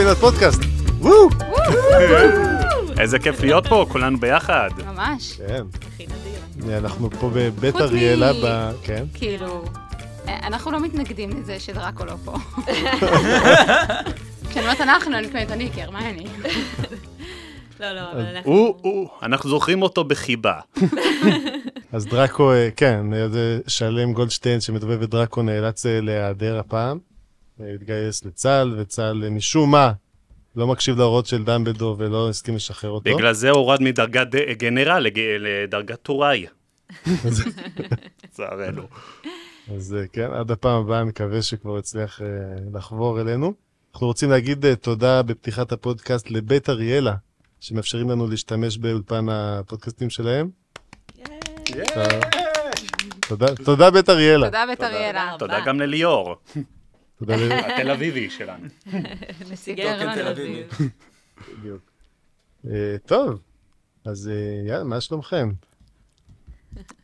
לפינת פודקאסט. וואו! איזה כיף להיות פה, כולנו ביחד. ממש. כן, הכי נדיר. אנחנו פה בבית חוץ מ- אריאלה, ב... כן. כאילו, אה, אנחנו לא מתנגדים לזה שדראקו לא פה. כשאני אומרת אנחנו, אני מתכוונת אני, כי הרמייני. לא, לא, אבל אנחנו... הוא, הוא, אנחנו זוכרים אותו בחיבה. אז דראקו, אה, כן, זה שלם גולדשטיין שמדובב את דראקו נאלץ אה, להיעדר הפעם. התגייס לצה"ל, וצה"ל משום מה לא מקשיב להוראות של דמבלדור ולא הסכים לשחרר אותו. בגלל זה הורד מדרגת גנרל לדרגת טוראי. לצערנו. אז אה, כן, עד הפעם הבאה מקווה שכבר יצליח אה, לחבור אלינו. אנחנו רוצים להגיד אה, תודה בפתיחת הפודקאסט לבית אריאלה, שמאפשרים לנו להשתמש באולפן הפודקאסטים שלהם. תודה, תודה בית אריאלה. תודה בית אריאלה. תודה גם לליאור, תודה ל- התל אביבי שלנו. נציגי הרן תל אביב. בדיוק. אה, טוב, אז אה, יאללה, מה שלומכם?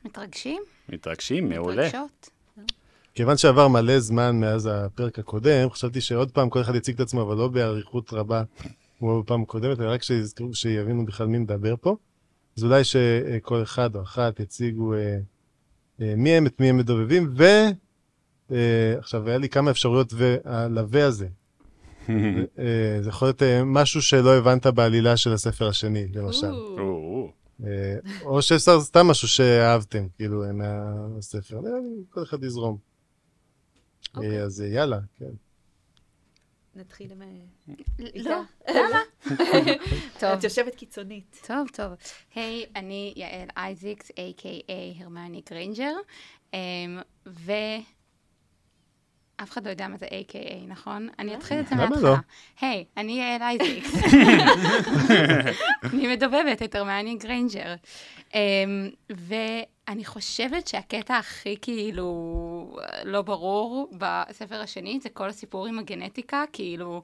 מתרגשים? מתרגשים, מעולה. מתרגשות? כיוון שעבר מלא זמן מאז הפרק הקודם, חשבתי שעוד פעם כל אחד יציג את עצמו, אבל לא באריכות רבה כמו בפעם הקודמת, אלא רק שיזכרו, שיבינו בכלל מי מדבר פה. אז אולי שכל אחד או אחת יציגו אה, אה, מי הם, את מי הם מדובבים, ו... אה, עכשיו, היה לי כמה אפשרויות, והלווה הזה, אה, זה יכול להיות אה, משהו שלא הבנת בעלילה של הספר השני, למשל. או, או, או שסתם משהו שאהבתם, כאילו, מהספר. אה, כל אחד יזרום. אוקיי. אז יאללה, כן. נתחיל עם... לא, למה? טוב. את יושבת קיצונית. טוב, טוב. היי, אני יעל אייזיקס, a.k.a הרמני גריינג'ר, אמ, ו... אף אחד לא יודע מה זה a.k.a, נכון? אני אתחיל את זה מההתחלה. לא? היי, אני יעל אייזיקס. אני מדובבת את הרמני גריינג'ר. אמ, ואני חושבת שהקטע הכי כאילו לא ברור בספר השני, זה כל הסיפור עם הגנטיקה, כאילו...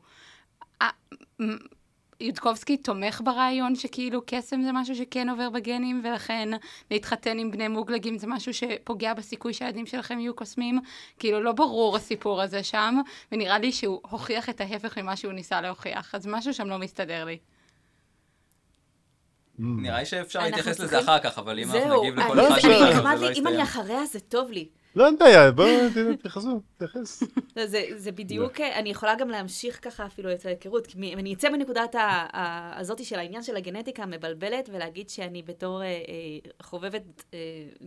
יודקובסקי תומך ברעיון שכאילו קסם זה משהו שכן עובר בגנים, ולכן להתחתן עם בני מוגלגים זה משהו שפוגע בסיכוי שהילדים שלכם יהיו קוסמים. כאילו, לא ברור הסיפור הזה שם, ונראה לי שהוא הוכיח את ההפך ממה שהוא ניסה להוכיח, אז משהו שם לא מסתדר לי. נראה לי שאפשר להתייחס לזה אחר כך, אבל אם אנחנו נגיב אני- לכל אחד לא אם אני. אחריה זה טוב לי. לא, אין בעיה, בואו תתייחסו, תתייחס. לא, זה, בדיוק, אני יכולה גם להמשיך ככה אפילו את ההיכרות, אם אני אצא מנקודת ה- ה- הזאתי של העניין של הגנטיקה המבלבלת, ולהגיד שאני בתור אה, אה, חובבת אה,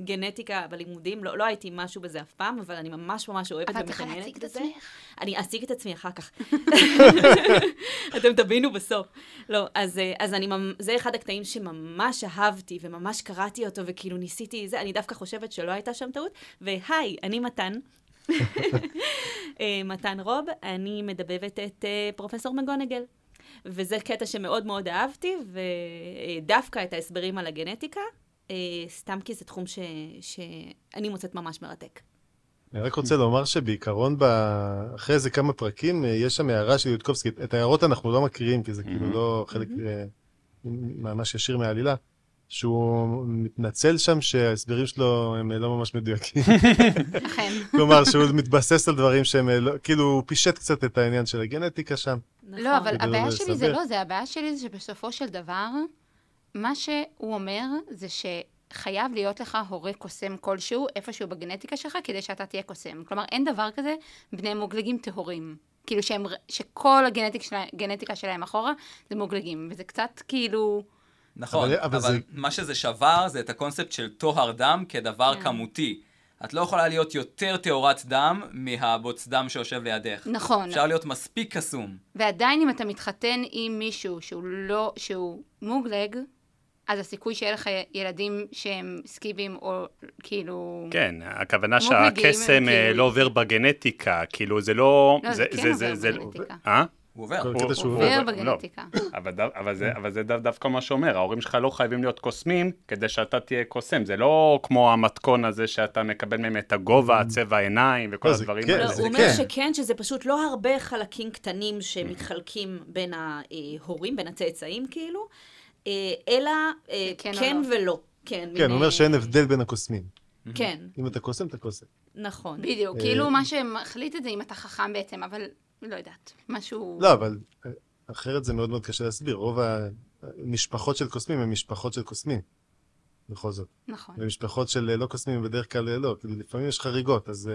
גנטיקה בלימודים, לא, לא הייתי משהו בזה אף פעם, אבל אני ממש ממש אוהבת אבל את צריכה להציג ומתעניינת את בזה. עצמך. אני אציג את עצמי אחר כך. אתם תבינו בסוף. לא, אז, אז אני, ממ- זה אחד הקטעים שממש אהבתי, וממש קראתי אותו, וכאילו ניסיתי זה, אני דווקא חושבת שלא הייתה שם טעות. והי, אני מתן. אה, מתן רוב, אני מדבבת את אה, פרופסור מגונגל. וזה קטע שמאוד מאוד אהבתי, ודווקא את ההסברים על הגנטיקה, אה, סתם כי זה תחום ש... שאני מוצאת ממש מרתק. אני רק רוצה לומר שבעיקרון, ב- אחרי איזה כמה פרקים, יש שם הערה של יודקובסקי. את ההערות אנחנו לא מקריאים, כי זה כאילו לא חלק אה, ממש ישיר מהעלילה. שהוא מתנצל שם שההסברים שלו הם אה, לא ממש מדויקים. אכן. כלומר, שהוא מתבסס על דברים שהם, אה, לא- כאילו, הוא פישט קצת את העניין של הגנטיקה שם. לא, אבל כדי לא הבעיה שלי זה. לא זה, הבעיה שלי זה שבסופו של דבר, מה שהוא אומר זה שחייב להיות לך הורה קוסם כלשהו, איפשהו בגנטיקה שלך, כדי שאתה תהיה קוסם. כלומר, אין דבר כזה בני מוגלגים טהורים. כאילו שהם, שכל הגנטיקה שלהם אחורה זה מוגלגים, וזה קצת כאילו... נכון, אבל- אבל אבל זה- מה שזה שבר זה את הקונספט של טוהר דם כדבר כן. כמותי. את לא יכולה להיות יותר טהורת דם מהבוץ דם שיושב לידך. נכון. אפשר להיות מספיק קסום. ועדיין אם אתה מתחתן עם מישהו שהוא לא, שהוא מוגלג, אז הסיכוי שיהיה לך ילדים שהם סקיבים או כאילו... כן, הכוונה שהקסם אה, כאילו- לא עובר בגנטיקה, כאילו זה לא... לא, זה כן עובר בגנטיקה. אה? הוא עובר. הוא- עובר לא. בגנטיקה. אבל, זה, אבל זה דו, דווקא מה שאומר, ההורים שלך לא חייבים להיות קוסמים כדי שאתה תהיה קוסם, זה לא כמו המתכון הזה שאתה מקבל מהם את הגובה, הצבע העיניים וכל לא, הדברים כן, האלה. לא, הוא אומר כן. שכן, שזה פשוט לא הרבה חלקים קטנים שמתחלקים בין ההורים, בין הצאצאים כאילו, אה, אלא אה, כן כן לא. ולא. כן, הוא אומר שאין הבדל בין הקוסמים. כן, אם אתה קוסם, אתה קוסם. נכון. בדיוק, אה, כאילו מה שמחליט את זה אם אתה חכם בעצם, אבל לא יודעת, משהו... לא, אבל אה, אחרת זה מאוד מאוד קשה להסביר. רוב המשפחות של קוסמים הן משפחות של קוסמים, בכל זאת. נכון. ומשפחות של אה, לא קוסמים בדרך כלל אה, לא, כאילו לפעמים יש חריגות, אז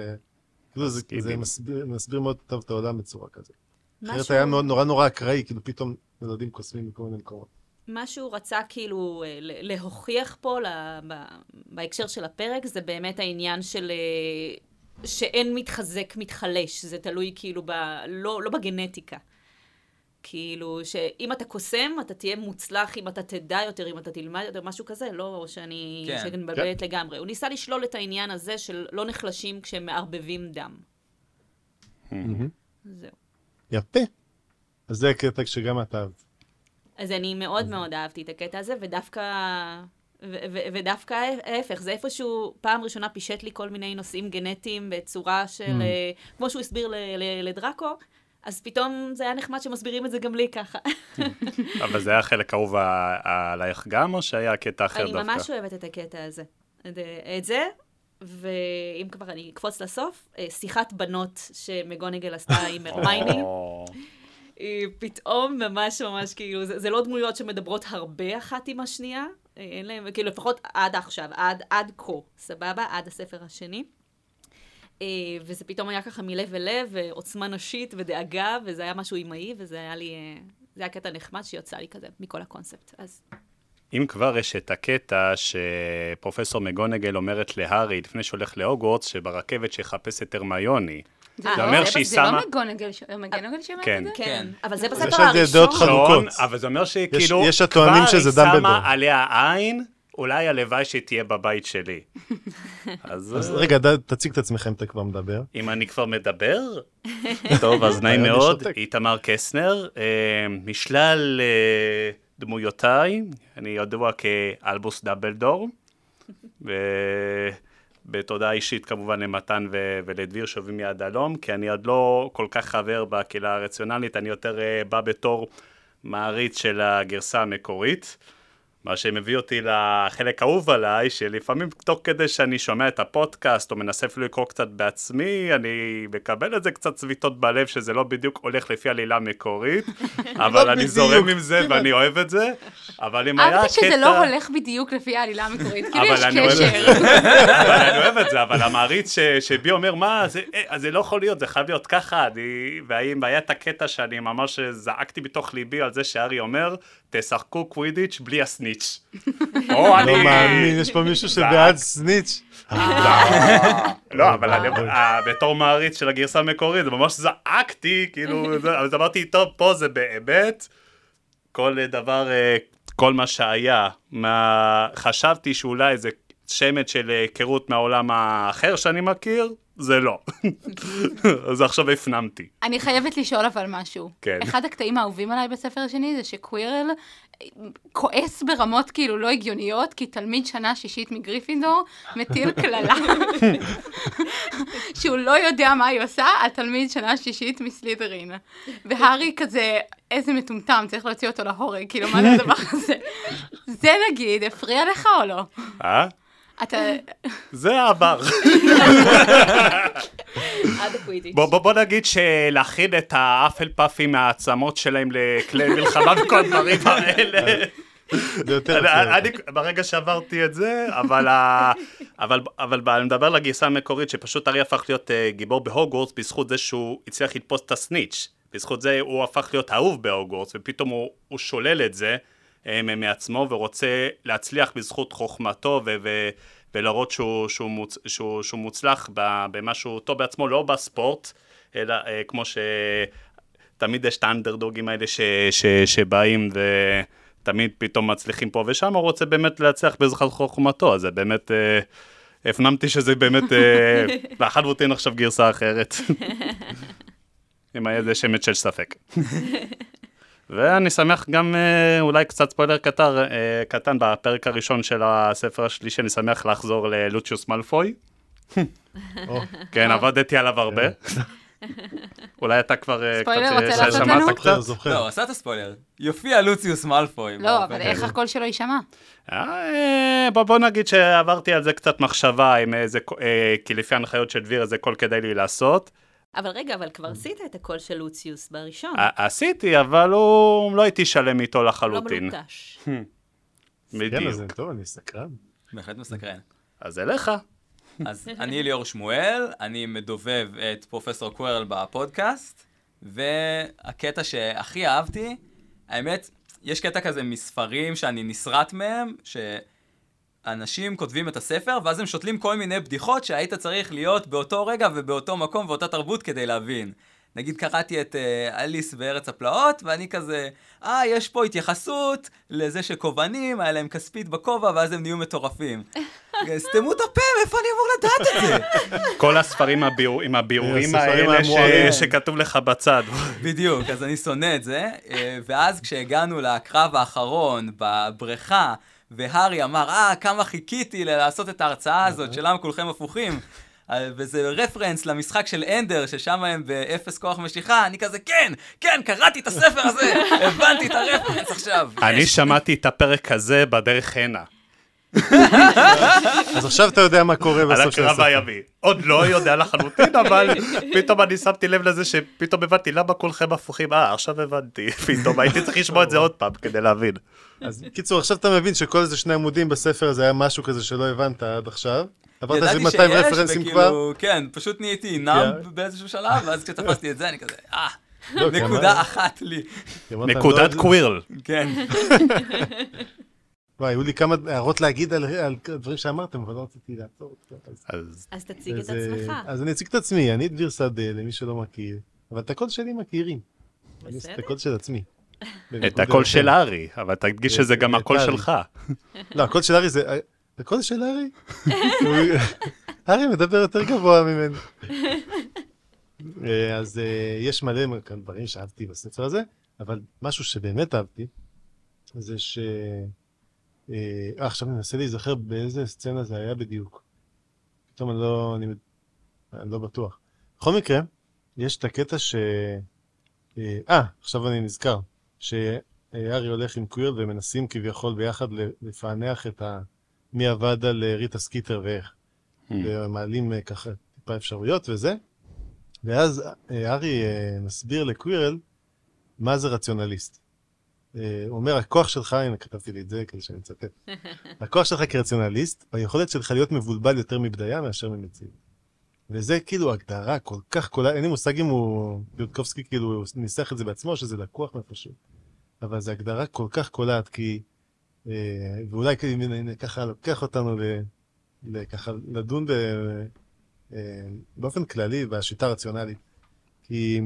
כאילו זה. זה מסביר, מסביר מאוד טוב את העולם בצורה כזאת. אחרת משהו- היה מאוד נורא נורא אקראי, כאילו פתאום נולדים קוסמים מכל מיני מקומות. מה שהוא רצה כאילו להוכיח פה ל- ב- בהקשר של הפרק, זה באמת העניין של שאין מתחזק מתחלש, זה תלוי כאילו ב... לא, לא בגנטיקה. כאילו, שאם אתה קוסם, אתה תהיה מוצלח אם אתה תדע יותר, אם אתה תלמד יותר, משהו כזה, לא שאני כן. שאני מבלבלת לגמרי. הוא ניסה לשלול את העניין הזה של לא נחלשים כשהם מערבבים דם. זהו. יפה. אז זה הקטע שגם אתה אהבת. אז אני מאוד מאוד אהבתי את הקטע הזה, ודווקא... ודווקא ההפך, זה איפשהו פעם ראשונה פישט לי כל מיני נושאים גנטיים בצורה של, Mm. אה, כמו שהוא הסביר לדראקו, אז פתאום זה היה נחמד שמסבירים את זה גם לי ככה. אבל זה היה חלק אהוב עלייך גם, או שהיה קטע אחר אני דווקא? ממש אוהבת את הקטע הזה. את, זה, ואם כבר אני אקפוץ לסוף, אה, שיחת בנות שמגונגל עשתה עם הרמייני. פתאום ממש ממש כאילו, זה, זה לא דמויות שמדברות הרבה אחת עם השנייה, אין להם, כאילו לפחות עד עכשיו, עד, עד כה, סבבה? עד הספר השני. אה, וזה פתאום היה ככה מלב אל לב, ועוצמה נשית ודאגה, וזה היה משהו אימהי, וזה היה לי, אה, זה היה קטע נחמד שיצא לי כזה מכל הקונספט. אז אם כבר יש את הקטע שפרופסור מגונגל אומרת להארי לפני שהולך להוגוורטס, שברכבת שיחפש את הרמיוני. זה לא- אומר זה- שהיא זה שמה... לא מגונגל ש- מגונגל שאומרת כן. את זה? כן. אבל זה יש בספר על זה דעות הראשון. חלוקות. אבל זה אומר שכאילו, יש הטוענים כבר שזה היא שמה. עליה עין, אולי הלוואי שהיא תהיה בבית שלי. אז אז אה, רגע, תציג את עצמך אם אתה כבר מדבר. אם אני כבר מדבר, טוב, אז נעים מאוד. איתמר קסנר, אה, משלל אה, דמויותיי, אני ידוע כאלבוס דמבלדור, ובתודה אישית כמובן למתן ו- ולדביר שווים מיד הלום, כי אני עוד לא כל כך חבר בקהילה הרציונלית, אני יותר אה, בא בתור מעריץ של הגרסה המקורית. מה שמביא אותי לחלק האהוב עליי, שלפעמים תוך כדי שאני שומע את הפודקאסט, או מנסה אפילו לקרוא קצת בעצמי, אני מקבל את זה קצת צביטות בלב, שזה לא בדיוק הולך לפי עלילה מקורית, אבל אני בדיוק, זורם עם זה. ואני אוהב את זה, אבל אם היה אהבתי שזה קטע... לא הולך בדיוק לפי העלילה המקורית, כאילו יש אני קשר. אבל אני אוהב את זה, אבל המעריץ שבי אומר, מה, זה, אה, זה לא יכול להיות, זה חייב להיות ככה, אני, והאם היה את הקטע שאני ממש זעקתי בתוך ליבי על זה שארי אומר, תשחקו קווידיץ' בלי הסניץ'. או אני... לא מאמין, יש פה מישהו שבעד סניץ'. לא, אבל אני, אה, בתור מעריץ של הגרסה המקורית, זה ממש זעקתי, כאילו, אז אמרתי, טוב, פה זה באמת, כל דבר, אה, כל מה שהיה, מה, חשבתי שאולי זה שמץ של היכרות מהעולם האחר שאני מכיר, זה לא. אז עכשיו הפנמתי. אני חייבת לשאול אבל משהו. כן. אחד הקטעים האהובים עליי בספר השני זה שקווירל כועס ברמות כאילו לא הגיוניות, כי תלמיד שנה שישית מגריפינדור מטיל קללה. שהוא לא יודע מה היא עושה על תלמיד שנה שישית מסלידרין. והארי כזה, איזה מטומטם, צריך להוציא אותו להורג, כאילו מה זה הדבר הזה? זה נגיד, הפריע לך או לא? אה? אתה... זה העבר. עד הקווידיץ'. בוא, בוא, בוא נגיד שלהכין את האפל פאפים מהעצמות שלהם לכלי מלחמה וכל הדברים האלה. אני. ברגע שעברתי את זה, אבל, ה, אבל, אבל אני מדבר על הגרסה המקורית, שפשוט ארי הפך להיות uh, גיבור בהוגוורטס בזכות זה שהוא הצליח לתפוס את הסניץ'. בזכות זה הוא הפך להיות אהוב בהוגוורטס, ופתאום הוא, הוא שולל את זה מעצמו, ורוצה להצליח בזכות חוכמתו ו... ו ולהראות שהוא, שהוא, מוצ, שהוא, שהוא מוצלח ב- במה שהוא טוב בעצמו, לא בספורט, אלא uh, כמו שתמיד יש את האנדרדוגים האלה ש, ש, שבאים ו... תמיד פתאום מצליחים פה ושם, הוא רוצה באמת להצליח בעזרת חוכמתו, אז זה באמת, אה, הפנמתי שזה באמת, אה, לחלוטין עכשיו גרסה אחרת. עם איזה שמץ של ספק. ואני שמח גם, אה, אולי קצת ספוילר קטר, אה, קטן, בפרק הראשון של הספר השלישי, אני שמח לחזור ללוציוס מלפוי. כן, עבדתי עליו הרבה. אולי אתה כבר אה, קצת ספוילר, אה, רוצה ש- לעשות שמעת לנו? קצת? לא, עשה את הספוילר. יופיע לוציוס מאלפוי. לא, אבל איך. הקול שלו יישמע? אה, בוא, נגיד שעברתי על זה קצת מחשבה, עם איזה, אה, כי לפי ההנחיות של דביר זה קול כדאי לי לעשות, אבל רגע, אבל כבר עשית את הקול של לוציוס בראשון. עשיתי, אבל הוא לא הייתי שלם איתו לא לחלוטין. מלוטש. כן, בדיוק. אז טוב, אני סקרן. בהחלט מסקרן. אז אליך. אז אני ליאור שמואל, אני מדובב את פרופסור קוורל בפודקאסט, והקטע שהכי אהבתי, האמת, יש קטע כזה מספרים שאני נסרט מהם, שאנשים כותבים את הספר, ואז הם שותלים כל מיני בדיחות שהיית צריך להיות באותו רגע ובאותו מקום ואותה תרבות כדי להבין. נגיד קראתי את uh, אליס בארץ הפלאות, ואני כזה, אה, יש פה התייחסות לזה שכובעים, היה להם כספית בכובע, ואז הם נהיו מטורפים. סתמו את הפה, מאיפה אני אמור לדעת את זה? כל הספרים הביאור- עם הביאורים הספרים האלה ש-. שכתוב לך בצד. בדיוק, אז אני שונא את זה. אה, ואז כשהגענו לקרב האחרון בבריכה, והארי אמר, אה, כמה חיכיתי לעשות את ההרצאה הזאת, של למה כולכם הפוכים. וזה רפרנס למשחק של אנדר, ששם הם באפס כוח משיכה, אני כזה, כן, כן, קראתי את הספר הזה, הבנתי את הרפרנס עכשיו. אני שמעתי את הפרק הזה בדרך הנה, אז עכשיו אתה יודע מה קורה על בסוף של הקרב הספר. הימי. עוד לא יודע לחלוטין, אבל פתאום אני שמתי לב לזה שפתאום הבנתי למה כולכם הפוכים. אה, עכשיו הבנתי. פתאום הייתי צריך לשמוע את זה עוד פעם כדי להבין. אז קיצור, עכשיו אתה מבין שכל איזה שני עמודים בספר הזה היה משהו כזה שלא הבנת עד עכשיו. עברת איזה ידעתי 200 שיש, רפרנסים כבר. וכאילו, כן, פשוט נהייתי נאמב באיזשהו שלב, ואז כשתפסתי את זה, אני כזה, אה, לא, כי נקודה אמר- אחת לי. נקודת לא- קווירל. כן. וואי, היו לי כמה הערות להגיד על על דברים שאמרתם, אבל לא רציתי לעצור. אז- אז אז תציג את אז, אה, עצמך. אז אני אציג את עצמי, אני דביר שדה, למי שלא מכיר, אבל את הקול שלי מכירים. אני עושה את בסדר. הקול של עצמי. את הקול. של הארי, אבל תדגיש שזה גם את הקול הארי. שלך. לא, הקול של הארי זה... הקול של הארי? הוא- הארי מדבר יותר גבוה ממני. אה, אז אה, יש מלא דברים שאהבתי בספר הזה, אבל משהו שבאמת אהבתי, זה ש... אה, עכשיו אני מנסה להיזכר באיזה סצנה זה היה בדיוק. פתאום אני לא... אני, אני לא בטוח. בכל מקרה, יש את הקטע ש... אה, אה, עכשיו אני נזכר. שהארי הולך עם קווירל ומנסים כביכול ביחד לפענח את ה... מי עבד על אה, ריטה סקיטר ואיך. ומעלים אה, ככה טיפה אפשרויות וזה. ואז הארי מסביר לקווירל מה זה רציונליסט. אה, הוא אומר, הכוח שלך, הנה כתבתי לי את זה כדי שאני אצטט, הכוח שלך כרציונליסט, ביכולת שלך להיות מבולבל יותר מבדיה מאשר ממציאות. וזה כאילו הגדרה כל כך קולעת, אין לי מושג אם הוא, יודקובסקי כאילו ניסח את זה בעצמו, שזה לקוח מאיפשהו. אבל זו הגדרה כל כך קולעת, כי, אה, ואולי כאילו, הנה, ככה לוקח אותנו ל, ל, ככה לדון ב, אה, באופן כללי בשיטה הרציונלית. כי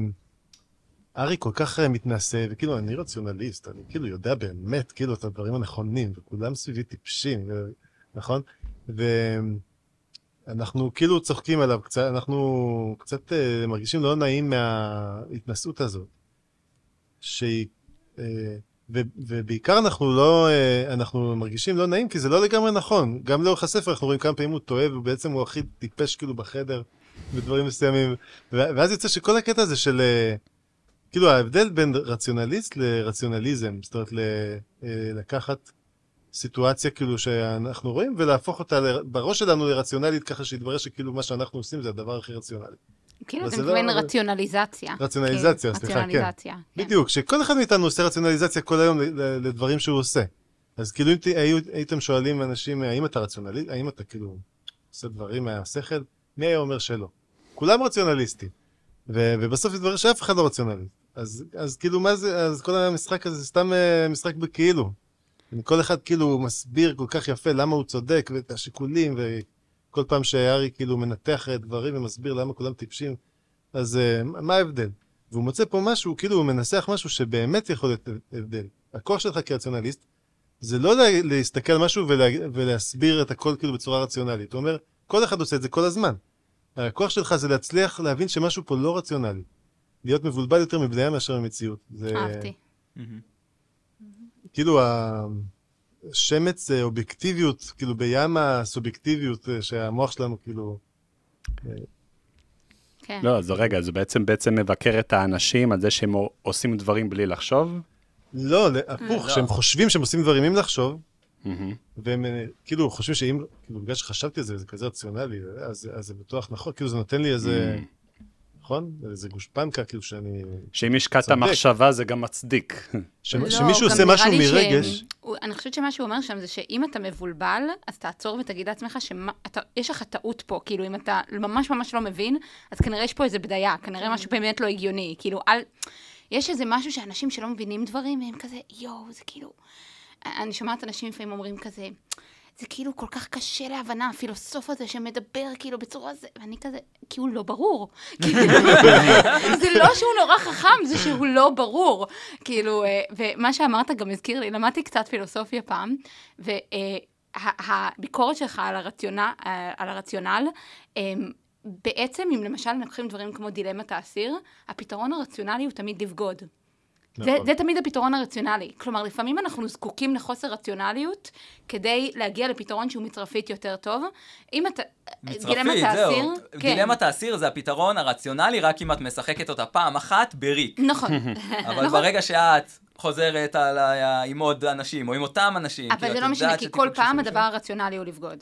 ארי כל כך אה, מתנשא, וכאילו, אני רציונליסט, אני כאילו יודע באמת, כאילו, את הדברים הנכונים, וכולם סביבי טיפשים, ו... נכון? ואנחנו כאילו צוחקים עליו קצת, אנחנו קצת אה, מרגישים לא נעים מההתנשאות הזאת. שהיא... אה, ו- ובעיקר אנחנו לא, אה, אנחנו מרגישים לא נעים, כי זה לא לגמרי נכון. גם לאורך הספר אנחנו רואים כמה פעמים הוא טועה, ובעצם הוא הכי טיפש כאילו בחדר, בדברים מסוימים. ואז יוצא שכל הקטע הזה של... אה, כאילו ההבדל בין רציונליסט לרציונליזם, זאת אומרת אה, לקחת סיטואציה כאילו שאנחנו רואים ולהפוך אותה ל- בראש שלנו לרציונלית ככה שיתברר שכאילו מה שאנחנו עושים זה הדבר הכי רציונלי. כאילו אתה לא- מתכוון רציונליזציה. רציונליזציה, כן, סליחה, כן. רציונליזציה. כן. בדיוק, שכל אחד מאיתנו עושה רציונליזציה כל היום לדברים שהוא עושה. אז כאילו אם הייתם שואלים אנשים האם אתה רציונליסט, האם אתה כאילו עושה דברים מהשכל, מי היה אומר שלא? כולם רציונליסטים. ובסוף יתברר שאף אחד לא רציונליסט. אז, אז כאילו מה זה, אז כל המשחק הזה זה סתם אה, משחק בכאילו. כל אחד כאילו מסביר כל כך יפה למה הוא צודק ואת השיקולים וכל פעם שהארי כאילו מנתח דברים ומסביר למה כולם טיפשים, אז אה, מה ההבדל? והוא מוצא פה משהו, כאילו הוא מנסח משהו שבאמת יכול להיות הבדל. הכוח שלך כרציונליסט זה לא לה- להסתכל על משהו ולה, ולהסביר את הכל כאילו בצורה רציונלית. הוא אומר, כל אחד עושה את זה כל הזמן. הכוח שלך זה להצליח להבין שמשהו פה לא רציונלי. להיות מבולבל יותר מבדיה מאשר במציאות. זה אהבתי. כאילו השמץ אה, אובייקטיביות, כאילו בים הסובייקטיביות אה, שהמוח שלנו כאילו... כן. לא, אז רגע, זה בעצם בעצם מבקר את האנשים על זה שהם עושים דברים בלי לחשוב? לא, הפוך, לא. שהם חושבים שהם עושים דברים עם לחשוב, מהמם. והם אה, כאילו חושבים שאם, כאילו בגלל שחשבתי על זה, זה כזה רציונלי, אז, אז זה בטוח נכון, כאילו זה נותן לי איזה נכון? איזה גושפנקה, כאילו שאני... שאם השקעת צודק. מחשבה זה גם מצדיק. ש... לא, שמישהו עושה משהו ש- מרגש, הוא- אני חושבת שמה שהוא אומר שם זה שאם אתה מבולבל, אז תעצור ותגיד לעצמך שיש לך טעות פה. כאילו, אם אתה ממש ממש לא מבין, אז כנראה יש פה איזה בדיה, כנראה משהו באמת לא הגיוני. כאילו, אל... יש איזה משהו שאנשים שלא מבינים דברים, והם כזה, יואו, זה כאילו... אני שומעת אנשים לפעמים אומרים כזה, זה כאילו כל כך קשה להבנה, הפילוסוף הזה שמדבר כאילו בצורה זה, ואני כזה, כי הוא לא ברור. כאילו, זה לא שהוא נורא חכם, זה שהוא לא ברור. כאילו, אה, ומה שאמרת גם הזכיר לי, למדתי קצת פילוסופיה פעם, והביקורת שלך על הרציונל, על הרציונל אה, בעצם, אם למשל לוקחים דברים כמו דילמת האסיר, הפתרון הרציונלי הוא תמיד לבגוד. זה, נכון. זה תמיד הפתרון הרציונלי. כלומר, לפעמים אנחנו זקוקים לחוסר רציונליות כדי להגיע לפתרון שהוא מצרפית יותר טוב. אם אתה... מצרפית, דילמת זהו. האסיר, כן. דילמת האסיר זה הפתרון הרציונלי רק אם את משחקת אותה פעם אחת בריק. נכון. אבל ברגע שאת חוזרת על ה- עם עוד אנשים, או עם אותם אנשים, אבל כאילו, זה לא משנה, יודעת כי כל פעם שם. הדבר הרציונלי הוא לבגוד.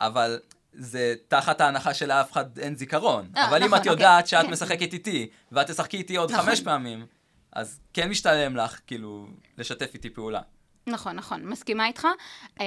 אבל זה תחת ההנחה שלאף אחד אין זיכרון. אה, אבל אם נכון, את יודעת אוקיי, שאת כן. משחקת איתי, ואת תשחקי איתי עוד נכון. חמש פעמים, אז כן משתלם לך, כאילו, לשתף איתי פעולה. נכון, נכון, מסכימה איתך. אה,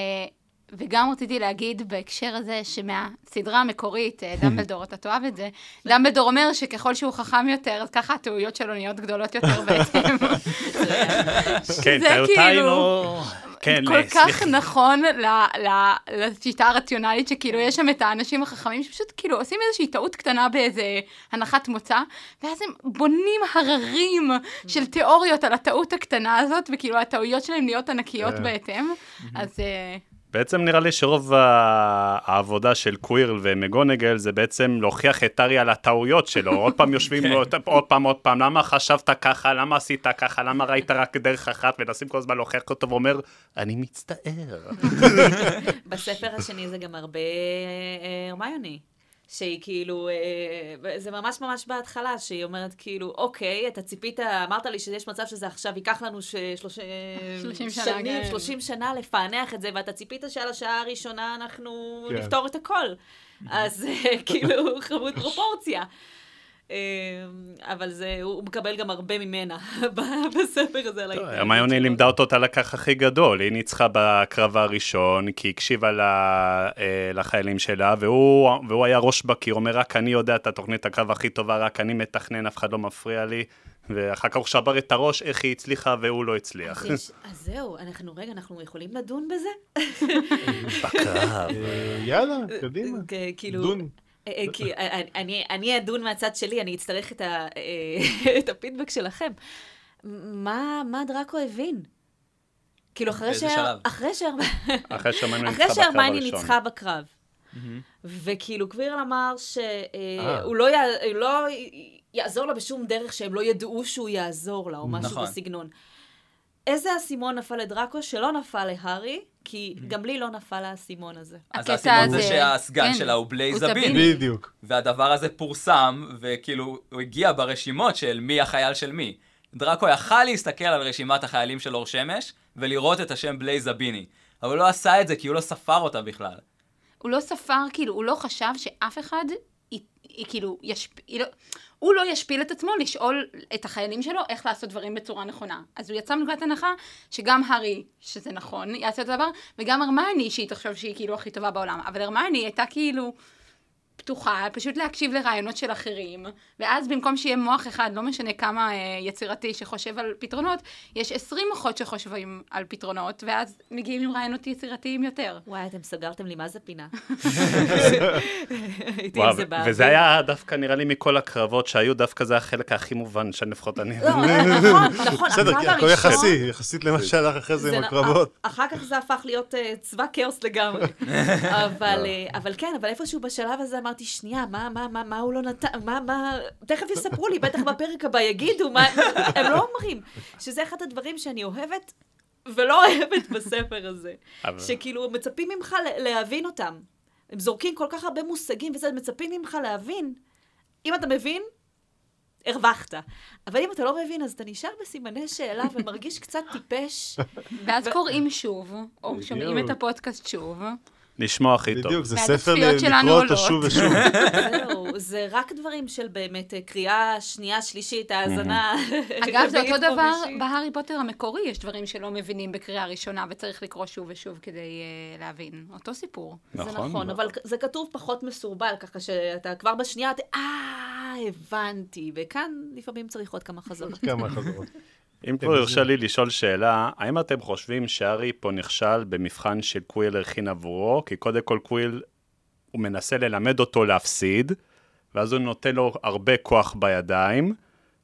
וגם רציתי להגיד בהקשר הזה שמהסדרה המקורית, אה, דמבלדור, אתה תאהב את זה, דמבלדור אומר שככל שהוא חכם יותר, אז ככה הטעויות שלו נהיות גדולות יותר בעצם. כן, זה טעותיי כאילו- לא... כן, כל אה, כך. נכון ל- ל- לשיטה הרציונלית, שכאילו יש שם את האנשים החכמים שפשוט כאילו עושים איזושהי טעות קטנה באיזה הנחת מוצא, ואז הם בונים הררים של תיאוריות על הטעות הקטנה הזאת, וכאילו הטעויות שלהם נהיות ענקיות כן. בהתאם. אז אה, בעצם נראה לי שרוב העבודה של קווירל ומגונגל זה בעצם להוכיח את ארי על הטעויות שלו. עוד פעם יושבים לו, עוד פעם, עוד פעם, למה חשבת ככה, למה עשית ככה, למה ראית רק דרך אחת, מנסים כל הזמן להוכיח אותו ואומר, אני מצטער. בספר השני זה גם הרבה אה, הרמיוני. שהיא כאילו, אה, זה ממש ממש בהתחלה, שהיא אומרת כאילו, אוקיי, אתה ציפית, אמרת לי שיש מצב שזה עכשיו ייקח לנו ש- שלוש- 30 שנה, שנים, כן. 30 שנה לפענח את זה, ואתה ציפית שעל השעה הראשונה אנחנו כן. נפתור את הכל. אז אה, כאילו, חמוד פרופורציה. אה, אבל זה, הוא מקבל גם הרבה ממנה בספר הזה. ההתנהגות הרמיוני. לימדה אותו את הלקח הכי גדול, היא ניצחה בקרב הראשון, כי היא הקשיבה אה, לחיילים שלה, והוא, והוא היה ראש בקיר, אומר, רק אני יודע את התוכנית הקרב הכי טובה, רק אני מתכנן, אף אחד לא מפריע לי, ואחר כך הוא שבר את הראש, איך היא הצליחה והוא לא הצליח. אז יש- אז זהו, אנחנו, רגע, אנחנו יכולים לדון בזה? בקרב. אה, יאללה, קדימה. כאילו... אה, אה, כי אה, אני- אני אדון מהצד שלי, אני אצטרך את ה- את הפידבק שלכם. מה מה דראקו הבין? כאילו, אחרי שלב? אחרי שה- אחרי שהרמיוני אחרי ניצחה בקרב. וכאילו, קווירל אמר. שהוא לא לא י- יעזור לה בשום דרך שהם לא ידעו שהוא יעזור לה, או משהו נכון. איזה אסימון נפל לדראקו שלא נפל להארי, כי גם לי לא נפל האסימון הזה. אז האסימון זה שהסגן כן, שלה הוא בלייז הוא הביני. זביני. בדיוק. והדבר הזה פורסם, וכאילו, הוא הגיע ברשימות של מי החייל של מי. דראקו יכל להסתכל על רשימת החיילים של אור שמש, ולראות את השם בלייז הביני. אבל הוא לא עשה את זה כי הוא לא ספר אותה בכלל. הוא לא ספר, כאילו, הוא לא חשב שאף אחד, י- כאילו, ישפיל, הוא לא ישפיל את עצמו לשאול את החיילים שלו איך לעשות דברים בצורה נכונה. אז הוא יצא מנקודת הנחה שגם הארי, שזה נכון, יעשה את הדבר, וגם הרמני, שהיא תחשוב שהיא כאילו הכי טובה בעולם. אבל הרמני הייתה כאילו פתוחה, פשוט להקשיב לרעיונות של אחרים, ואז במקום שיהיה מוח אחד, לא משנה כמה אה, יצירתי שחושב על פתרונות, יש 20 מוחות שחושבים על פתרונות, ואז מגיעים עם רעיונות יצירתיים יותר. וואי, אתם סגרתם לי מה זה פינה. הייתי עם זה באוויר. וזה היה דווקא נראה לי מכל הקרבות שהיו, דווקא זה החלק הכי מובן שלפחות אני... לא, נכון, נכון, בסדר, הקרב כי הכל הראשון- יחסי, יחסית למה שהלך אחרי זה עם הקרבות. אח- אחר כך זה הפך להיות אה, צבא כאוס לגמרי. אבל אה, אבל כן, אבל איפשהו בשלב הזה אמרתי, שנייה, מה, מה, מה, מה הוא לא נתן, מה, מה, תכף יספרו לי, בטח בפרק הבא יגידו, מה, הם לא אומרים. שזה אחד הדברים שאני אוהבת ולא אוהבת בספר הזה. שכאילו מצפים ממך להבין אותם. הם זורקים כל כך הרבה מושגים וזה, מצפים ממך להבין. אם אתה מבין, הרווחת. אבל אם אתה לא מבין, אז אתה נשאר בסימני שאלה ומרגיש קצת טיפש. ואז קוראים שוב, או שומעים את. הפודקאסט שוב. נשמע הכי טוב. בדיוק, זה ספר לקרוא אותו. שוב ושוב. זהו, זה רק דברים של באמת אה, קריאה שנייה, שלישית, האזנה. אגב, זה אותו דבר. בהארי פוטר המקורי, יש דברים שלא מבינים בקריאה ראשונה וצריך לקרוא שוב ושוב כדי uh, להבין. אותו סיפור. זה נכון. נכון, אבל זה כתוב פחות מסורבל, ככה שאתה כבר בשנייה, אתה, אה, הבנתי, וכאן לפעמים צריך עוד כמה חזרות. כמה חזרות. אם כבר יורשה לי לשאול שאלה, האם אתם חושבים שהארי פה נכשל במבחן שקווירל הכין עבורו? כי קודם כל קווירל, הוא מנסה ללמד אותו להפסיד, ואז הוא נותן לו הרבה כוח בידיים,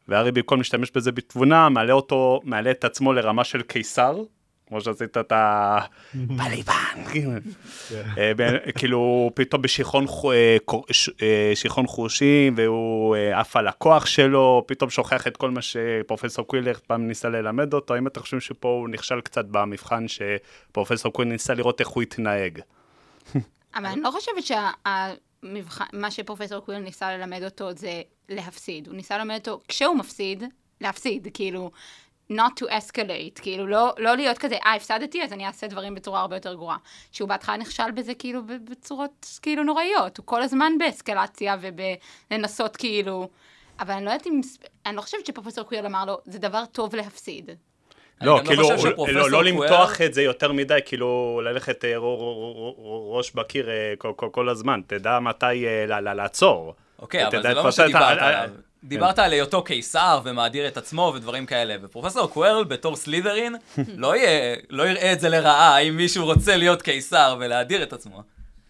והארי במקום להשתמש בזה בתבונה, מעלה אותו, מעלה את עצמו לרמה של קיסר, כמו שעשית את ה... בליבן, אה, ב- כאילו פתאום בשיכרון חו- אה, אה, חושים והוא אה, עף על הכוח שלו, פתאום שוכח את כל מה שפרופסור קווירל פעם ניסה ללמד אותו, האם אתם חושבים שפה הוא נכשל קצת במבחן שפרופסור קווירל ניסה לראות איך הוא יתנהג? אבל אני לא חושבת שמה שפרופסור קווירל ניסה ללמד אותו זה להפסיד. הוא ניסה ללמד אותו, כשהוא מפסיד, להפסיד, כאילו, not to escalate, כאילו, לא, לא להיות כזה, אה, הפסדתי, אז אני אעשה דברים בצורה הרבה יותר גרועה. שהוא בהתחלה נכשל בזה, כאילו, בצורות, כאילו, נוראיות. הוא כל הזמן באסקלציה ובלנסות, כאילו... אבל אני לא יודעת אם... אני לא חושבת שפרופסור קווירל אמר לו, זה דבר טוב להפסיד. לא, לא כאילו, לא, לא למתוח את זה יותר מדי, כאילו, ללכת אה, רו- רו- רו- רו- ראש בקיר אה, כל- כל- כל הזמן, תדע מתי אה, ל- ל- לעצור. אוקיי, אבל זה לא מה שדיברת עליו. דיברת על היותו קיסר ומאדיר את עצמו ודברים כאלה, ופרופסור קוורל בתור סלידרין לא יהיה- לא יראה את זה לרעה אם מישהו רוצה להיות קיסר ולהאדיר את עצמו.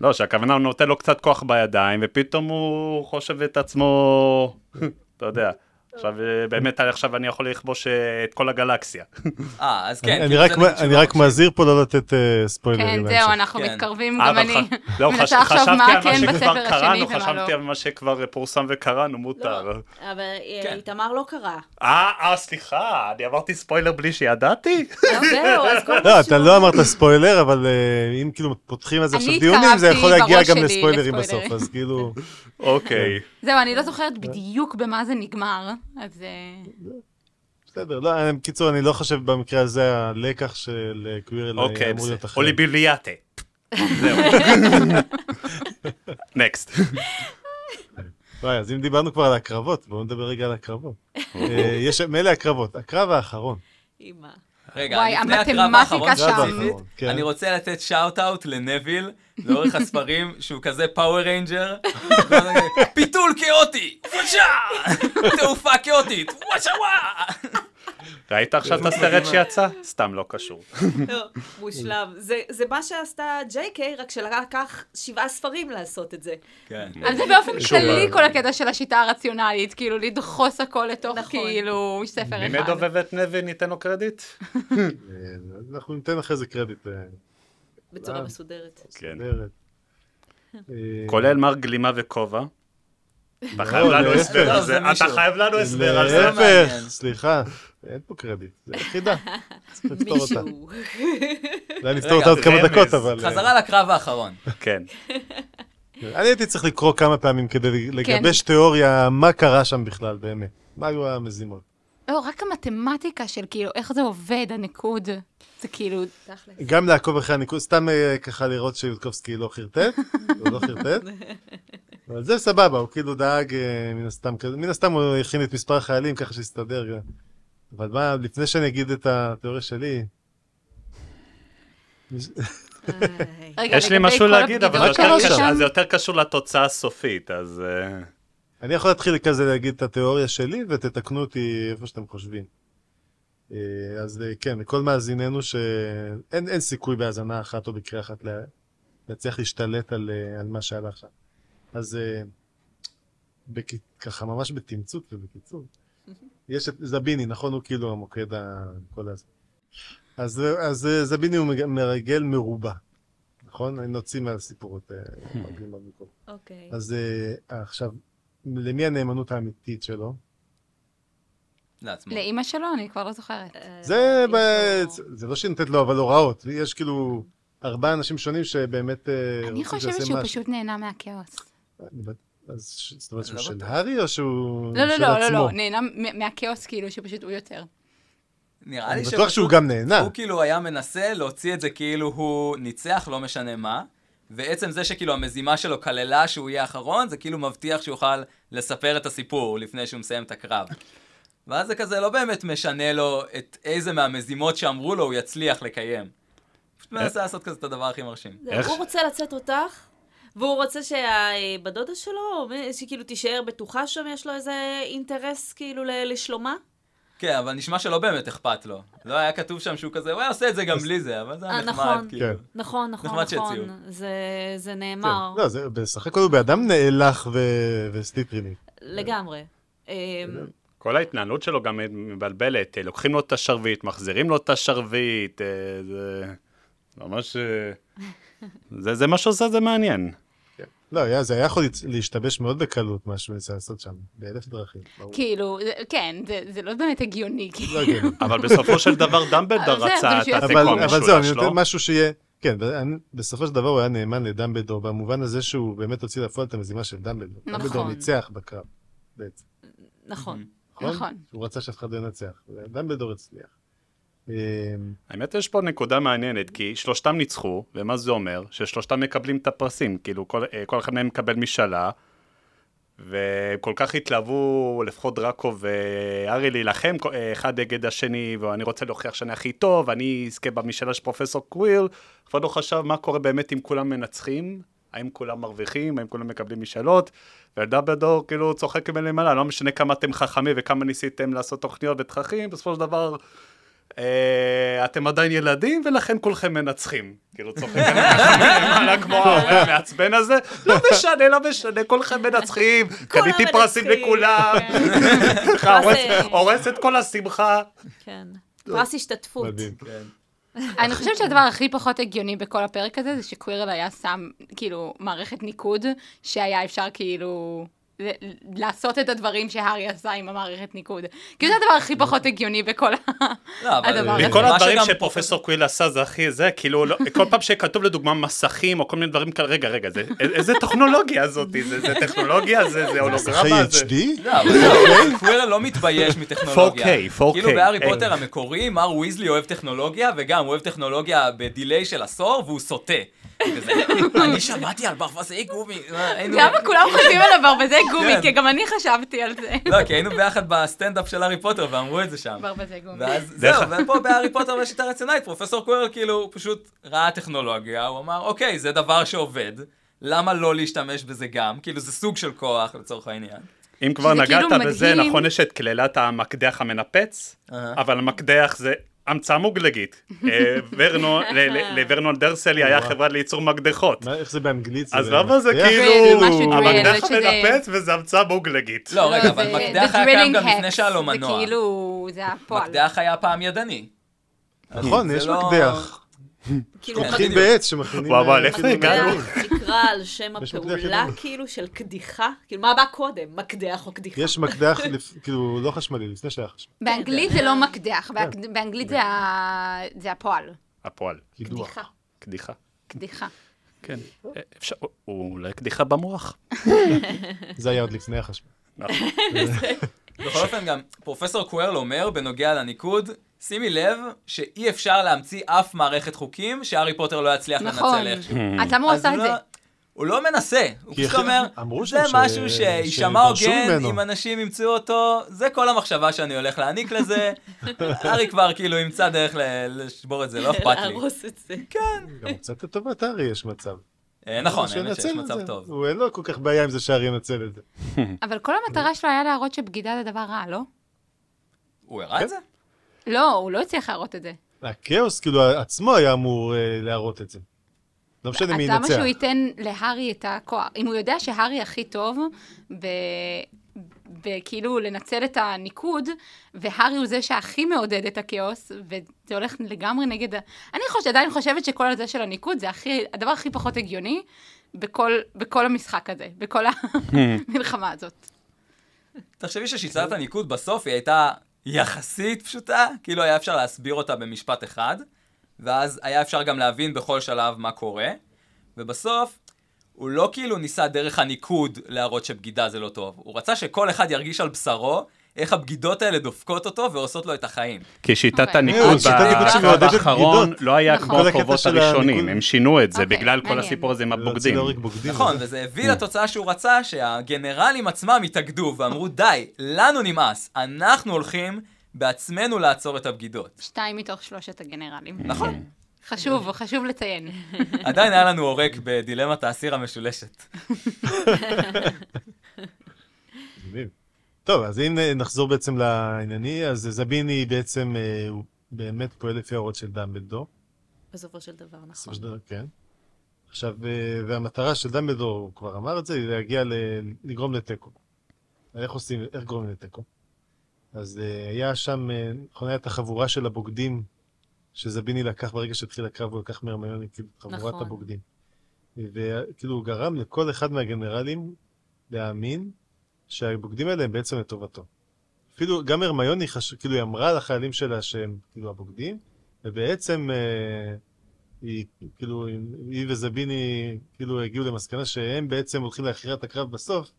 לא, שהכוונה הוא נותן לו קצת כוח בידיים, ופתאום הוא חושב את עצמו, אתה יודע, עכשיו אה, באמת עכשיו אני יכול לכבוש אה, את כל הגלקסיה. אה, אז כן. אני כאילו, רק. מזהיר פה לא לתת אה, ספוילרים. כן. זהו, אנחנו כן. מתקרבים, אה, גם אני לא, מנסה חשבתי מה על מה כן שכבר בספר השני קראנו, ומה חשבתי לא. על מה שכבר פורסם וקראנו, מותר. לא, אבל אה, כן. איתמר לא קרא. אה, אה, סליחה, אני אמרתי ספוילר בלי שידעתי? זהו, אז כל לא, מה אתה לא אמרת ספוילר, אבל אה, אם כאילו פותחים על זה אני עכשיו דיונים, זה יכול להגיע גם לספוילרים. בסוף, אז כאילו... אוקיי. זהו, אני לא זוכרת בדיוק במה זה נגמר, אז... אה, בסדר, לא, בקיצור, אני לא חושב במקרה הזה הלקח של אה, קווירל אוקיי, אמור בסדר. להיות אחר. אובליביאטה. זהו. next. וואי, אז אם דיברנו כבר על הקרבות, בואו נדבר רגע על הקרבות. אה, יש, מילא הקרבות, הקרב האחרון. אימא. רגע, וואי, לפני הקרב האחרון האחרון, כן. אני רוצה לתת shout-out לנוויל, לאורך הספרים, שהוא כזה Power Ranger. פיתול כאוטי! וואשה! תעופה כאוטית! וואשה וואו! ראית עכשיו את הסרט שיצא? סתם לא קשור. לא, מושלם. זה- זה מה שעשתה J.K., רק שלקח שבעה ספרים לעשות את זה. כן. זה באופן שוב, כללי כל הקטע של השיטה הרציונלית, כאילו לדחוס הכל לתוך נכון. כאילו ספר מי אחד. מדובב את נוויל, ניתן לו קרדיט? אה, אנחנו ניתן אחרי זה קרדיט. אה, בצורה. מסודרת. כן. מסודרת. אה, כולל מר גלימה וכובע. אתה לא, חייב לנו. הסבר על זה זה. אתה. חייב לנו הסבר על זה. לא. להפך, סליחה, אין פה קרדיט, זה יחידה. צריך לפתור אותה. מישהו. אולי נפתור אותה עוד כמה. דקות, אבל... אה, חזרה לקרב האחרון. כן. אני הייתי צריך לקרוא כמה פעמים כדי לגבש תיאוריה מה קרה שם בכלל, באמת. מה היו המזימות. לא, רק המתמטיקה של כאילו איך זה עובד, הניקוד. זה כאילו, תכלס. גם לעקוב אחרי הניקוד, סתם אה, ככה לראות שיוטקובסקי לא חרטט, הוא לא חרטט. אבל זה סבבה, הוא כאילו דאג אה, מן הסתם כזה, מן הסתם הוא הכין את מספר החיילים ככה שיסתדר. אבל מה, לפני שאני אגיד את התיאוריה שלי. רגע, יש לי משהו להגיד, אבל זה יותר קשור- לתוצאה הסופית, אז... אה, אני יכול להתחיל כזה להגיד את התיאוריה שלי ותתקנו אותי איפה שאתם חושבים. אה, אז אה, כן, לכל מאזיננו שאין אין סיכוי בהאזנה אחת או בקריאה אחת לה- להצליח להשתלט על, אה, על מה שעלה עכשיו. אז אה, בק... ככה ממש בתמצות ובקיצור. יש את זביני, נכון? הוא כאילו המוקד ה... כל הזה. אז, אז אה, זביני הוא מרגל מרובע, נכון? נוציא מהסיפור את אה, מרגלים במקום. אוקיי. אז אה, עכשיו, למי הנאמנות האמיתית שלו? לעצמו. לאימא שלו, אני כבר לא זוכרת. זה, זה לא שנותנת לו אבל הוראות, יש כאילו ארבעה אנשים שונים שבאמת אני חושבת שהוא משהו. פשוט נהנה מהכאוס. אז ש- זאת אומרת שהוא לא של. הארי או שהוא לא, לא, של לא, לא, עצמו? לא, נהנה מהכאוס כאילו שפשוט הוא יותר. נראה לי בטוח שהוא גם נהנה. הוא כאילו היה מנסה להוציא את זה כאילו הוא ניצח, לא משנה מה, ועצם זה שכאילו המזימה שלו כללה שהוא יהיה האחרון, זה כאילו מבטיח שהוא יוכל לספר את הסיפור לפני שהוא מסיים את הקרב. ואז זה כזה לא באמת משנה לו את איזה מהמזימות שאמרו לו הוא יצליח לקיים. פשוט מנסה לעשות כזה את הדבר הכי מרשים. הוא רוצה לצאת אותך, והוא רוצה שהבת דודה שלו, שכאילו תישאר בטוחה שם, יש לו איזה אינטרס כאילו ל- לשלומה? כן, אבל נשמע שלא באמת אכפת לו. לא היה כתוב שם שהוא כזה, הוא היה עושה את זה גם בלי זה, אבל זה היה אה, נחמד, נכון. כאילו. כן. נכון, נכון, נחמד שהציעו. נכון. זה, זה נאמר. לא, זה בסך הכל הוא באדם נאלח ו- וסטיפריני. לגמרי. אמ, כל ההתנהלות שלו גם מבלבלת, לוקחים לו את השרביט, מחזירים לו את השרביט, אה, זה ממש... אה, זה, זה מה שעושה, זה מעניין. לא, היה- זה היה יכול להשתבש מאוד בקלות, מה שהוא ניסה לעשות שם, באלף דרכים. ברור. כאילו, זה- כן, זה- זה לא באמת הגיוני. כאילו. לא הגיוני. אבל בסופו של דבר דמבלדור רצה אבל את שיעשה אבל התיקו אבל זהו, אני המשולש, נותן לא? משהו שיהיה... כן, ואני- בסופו של דבר הוא היה נאמן לדמבלדור, במובן הזה שהוא באמת הוציא לפועל את המזימה של דמבלדור. נכון. דמבלדור ניצח בקרב, בעצם. נכון. נכון. הוא רצה שאף אחד לא ינצח, ודמבלדור הצליח. אמ, האמת יש פה נקודה מעניינת, כי שלושתם ניצחו, ומה זה אומר? ששלושתם מקבלים את הפרסים, כאילו כל, אה, כל אחד מהם מקבל משאלה, וכל כך התלהבו, לפחות דראקו והארי להילחם אה, אחד נגד השני, ואני רוצה להוכיח שאני הכי טוב, ואני אזכה במשאלה של פרופסור קווירל, אחד לא חשב מה קורה באמת אם כולם מנצחים, האם כולם מרוויחים, האם כולם מקבלים משאלות, ודאבלדור כאילו צוחק מלמעלה, לא משנה כמה אתם חכמים וכמה ניסיתם לעשות תוכניות ותככים, בסופו של דבר אתם עדיין ילדים ולכן כולכם מנצחים. כאילו צוחק מלמעלה כמו המעצבן הזה, לא משנה, לא משנה, כולכם מנצחים, קניתי פרסים. לכולם, פרס, הורס- אה, הורס את כל השמחה. כן. פרס השתתפות. מדהים. אני חושבת שהדבר הכי פחות הגיוני בכל הפרק הזה, זה שקווירל היה שם, כאילו, מערכת ניקוד, שהיה אפשר כאילו... לעשות את הדברים שהארי עשה עם המערכת ניקוד. כאילו זה הדבר הכי פחות הגיוני בכל לא, הדבר הזה. מכל הדברים שפרופסור קוויל עשה זה הכי זה, כאילו לא- כל פעם שכתוב לדוגמה מסכים או כל מיני דברים כאלה, רגע, רגע, זה- איזה טכנולוגיה זאתי? זה זה טכנולוגיה? זה הולוגרמה? זה- HD? לא, קווירל לא מתבייש מטכנולוגיה. 4K, 4K. כאילו בהארי. פוטר המקורי, מר ויזלי אוהב טכנולוגיה, וגם הוא אוהב טכנולוגיה ב delay של עשור, והוא סוטה. אני שמעתי על ברווזי גומי. אה, למה כולם חושבים על ברווזי גומי? כן. כי גם אני חשבתי על זה. לא, כי היינו ביחד בסטנדאפ של הארי פוטר, ואמרו את זה שם. ברווזי גומי. ואז זהו, ופה בהארי פוטר בשיטה רציונלית, פרופסור קווירל כאילו פשוט ראה טכנולוגיה, הוא אמר, אוקיי, זה דבר שעובד, למה לא להשתמש בזה גם? כאילו זה סוג של כוח לצורך העניין. אם כבר שזה נגעת כאילו בזה, מדהים. נכון יש את קללת המקדח המנפץ, אהה. אבל המקדח זה המצאה מוגלגית. אה, ורנו- ל- ל- לוורנון דרסלי היה חברה לייצור מקדחות. איך זה באנגלית? אז למה זה? כאילו, המקדח המנפץ וזה המצאה מוגלגית. לא, רגע, זה- אבל זה מקדח היה קיים גם לפני שהיה לו מנוע. זה כאילו, זה הפועל. מקדח היה פעם ידני. נכון, יש לא- מקדח. כאילו, כן. לוקחים בדיוק. בעץ שמכינים... וואו, וואו, אה, לאיפה כאילו, הגענו? נקרא על שם הפעולה. כאילו, של קדיחה? כאילו, מה בא קודם? מקדח או קדיחה? יש מקדח, כאילו, לא חשמלי, לפני שהיה חשמל. באנגלית זה לא מקדח, באנג- באנגלית זה ה- זה הפועל. הפועל. קדיחה. קדיחה. קדיחה. כן. אה, אפשר, אולי קדיחה במוח. זה היה עוד לפני החשמל. נכון. בכל אופן גם, פרופסור קוורל אומר בנוגע לניקוד, שימי לב שאי אפשר להמציא אף מערכת חוקים שהארי פוטר לא יצליח נכון. לנצל איכשהו. אז למה הוא עשה את לא- זה? הוא לא מנסה, הוא פשוט אומר, זה משהו שיישמע הוגן, ממנו." אם אנשים ימצאו אותו, זה כל המחשבה שאני הולך להעניק לזה. הארי כבר כאילו ימצא דרך ל- לשבור את זה, לא אכפת לי. להרוס את זה. כן. גם קצת לטובת הארי יש מצב. אה, נכון, האמת שיש מצב. טוב. הוא אין לו כל כך בעיה עם זה שהארי ינצל את זה. אבל כל המטרה שלו היה להראות שבגידה זה דבר רע, לא? הוא הראה את זה? לא, הוא לא הצליח להראות את זה. הכאוס, כאילו, עצמו היה אמור אה, להראות את זה. לא משנה מי אז למה ינצח. שהוא ייתן להארי את הכוח? אם הוא יודע שהארי הכי טוב ב... בכאילו לנצל את הניקוד, והארי הוא זה שהכי מעודד את הכאוס, וזה הולך לגמרי נגד ה... אני חושבת, עדיין חושבת שכל הזה של הניקוד זה הכי, הדבר הכי פחות הגיוני בכל, בכל המשחק הזה, בכל המלחמה הזאת. תחשבי ששיטת הניקוד בסוף היא הייתה יחסית פשוטה, כאילו היה אפשר להסביר אותה במשפט אחד, ואז היה אפשר גם להבין בכל שלב מה קורה, ובסוף הוא לא כאילו ניסה דרך הניקוד להראות שבגידה זה לא טוב, הוא רצה שכל אחד ירגיש על בשרו איך הבגידות האלה דופקות אותו ועושות לו את החיים. כי שיטת אוקיי. הניקוד שיטת הניקוד בקרב האחרון. לא היה נכון. כמו הקרבות של הראשונים. הם שינו את זה אוקיי, בגלל כל. הסיפור הזה עם הבוגדים. נכון, וזה הביא לתוצאה שהוא רצה שהגנרלים עצמם התאגדו ואמרו די, לנו נמאס, אנחנו הולכים בעצמנו לעצור את הבגידות. שתיים מתוך שלושת הגנרלים. נכון. חשוב, חשוב לציין. עדיין היה לנו עורק בדילמת האסיר המשולשת. טוב, אז אם נחזור בעצם לענייני, אז זביני בעצם, אה, הוא באמת פועל לפי ההוראות של דמבלדור. בסופו של דבר, נכון. בסופו של דבר, כן. עכשיו, אה, והמטרה של דמבלדור, הוא כבר אמר את זה, היא להגיע ל... לגרום לתיקו. איך עושים, איך גורמים לתיקו? אז אה, היה שם, נכון, הייתה החבורה של הבוגדים, שזביני לקח ברגע שהתחיל הקרב, הוא לקח מהרמיוני, כאילו, חבורת נכון. הבוגדים. וכאילו, הוא גרם לכל אחד מהגנרלים להאמין שהבוגדים האלה הם בעצם לטובתו. אפילו, גם הרמיוני, חש... כאילו, היא אמרה לחיילים שלה שהם, כאילו, הבוגדים, ובעצם, אה, היא, כאילו, היא וזביני, כאילו, הגיעו למסקנה שהם בעצם הולכים להכריע את הקרב בסוף,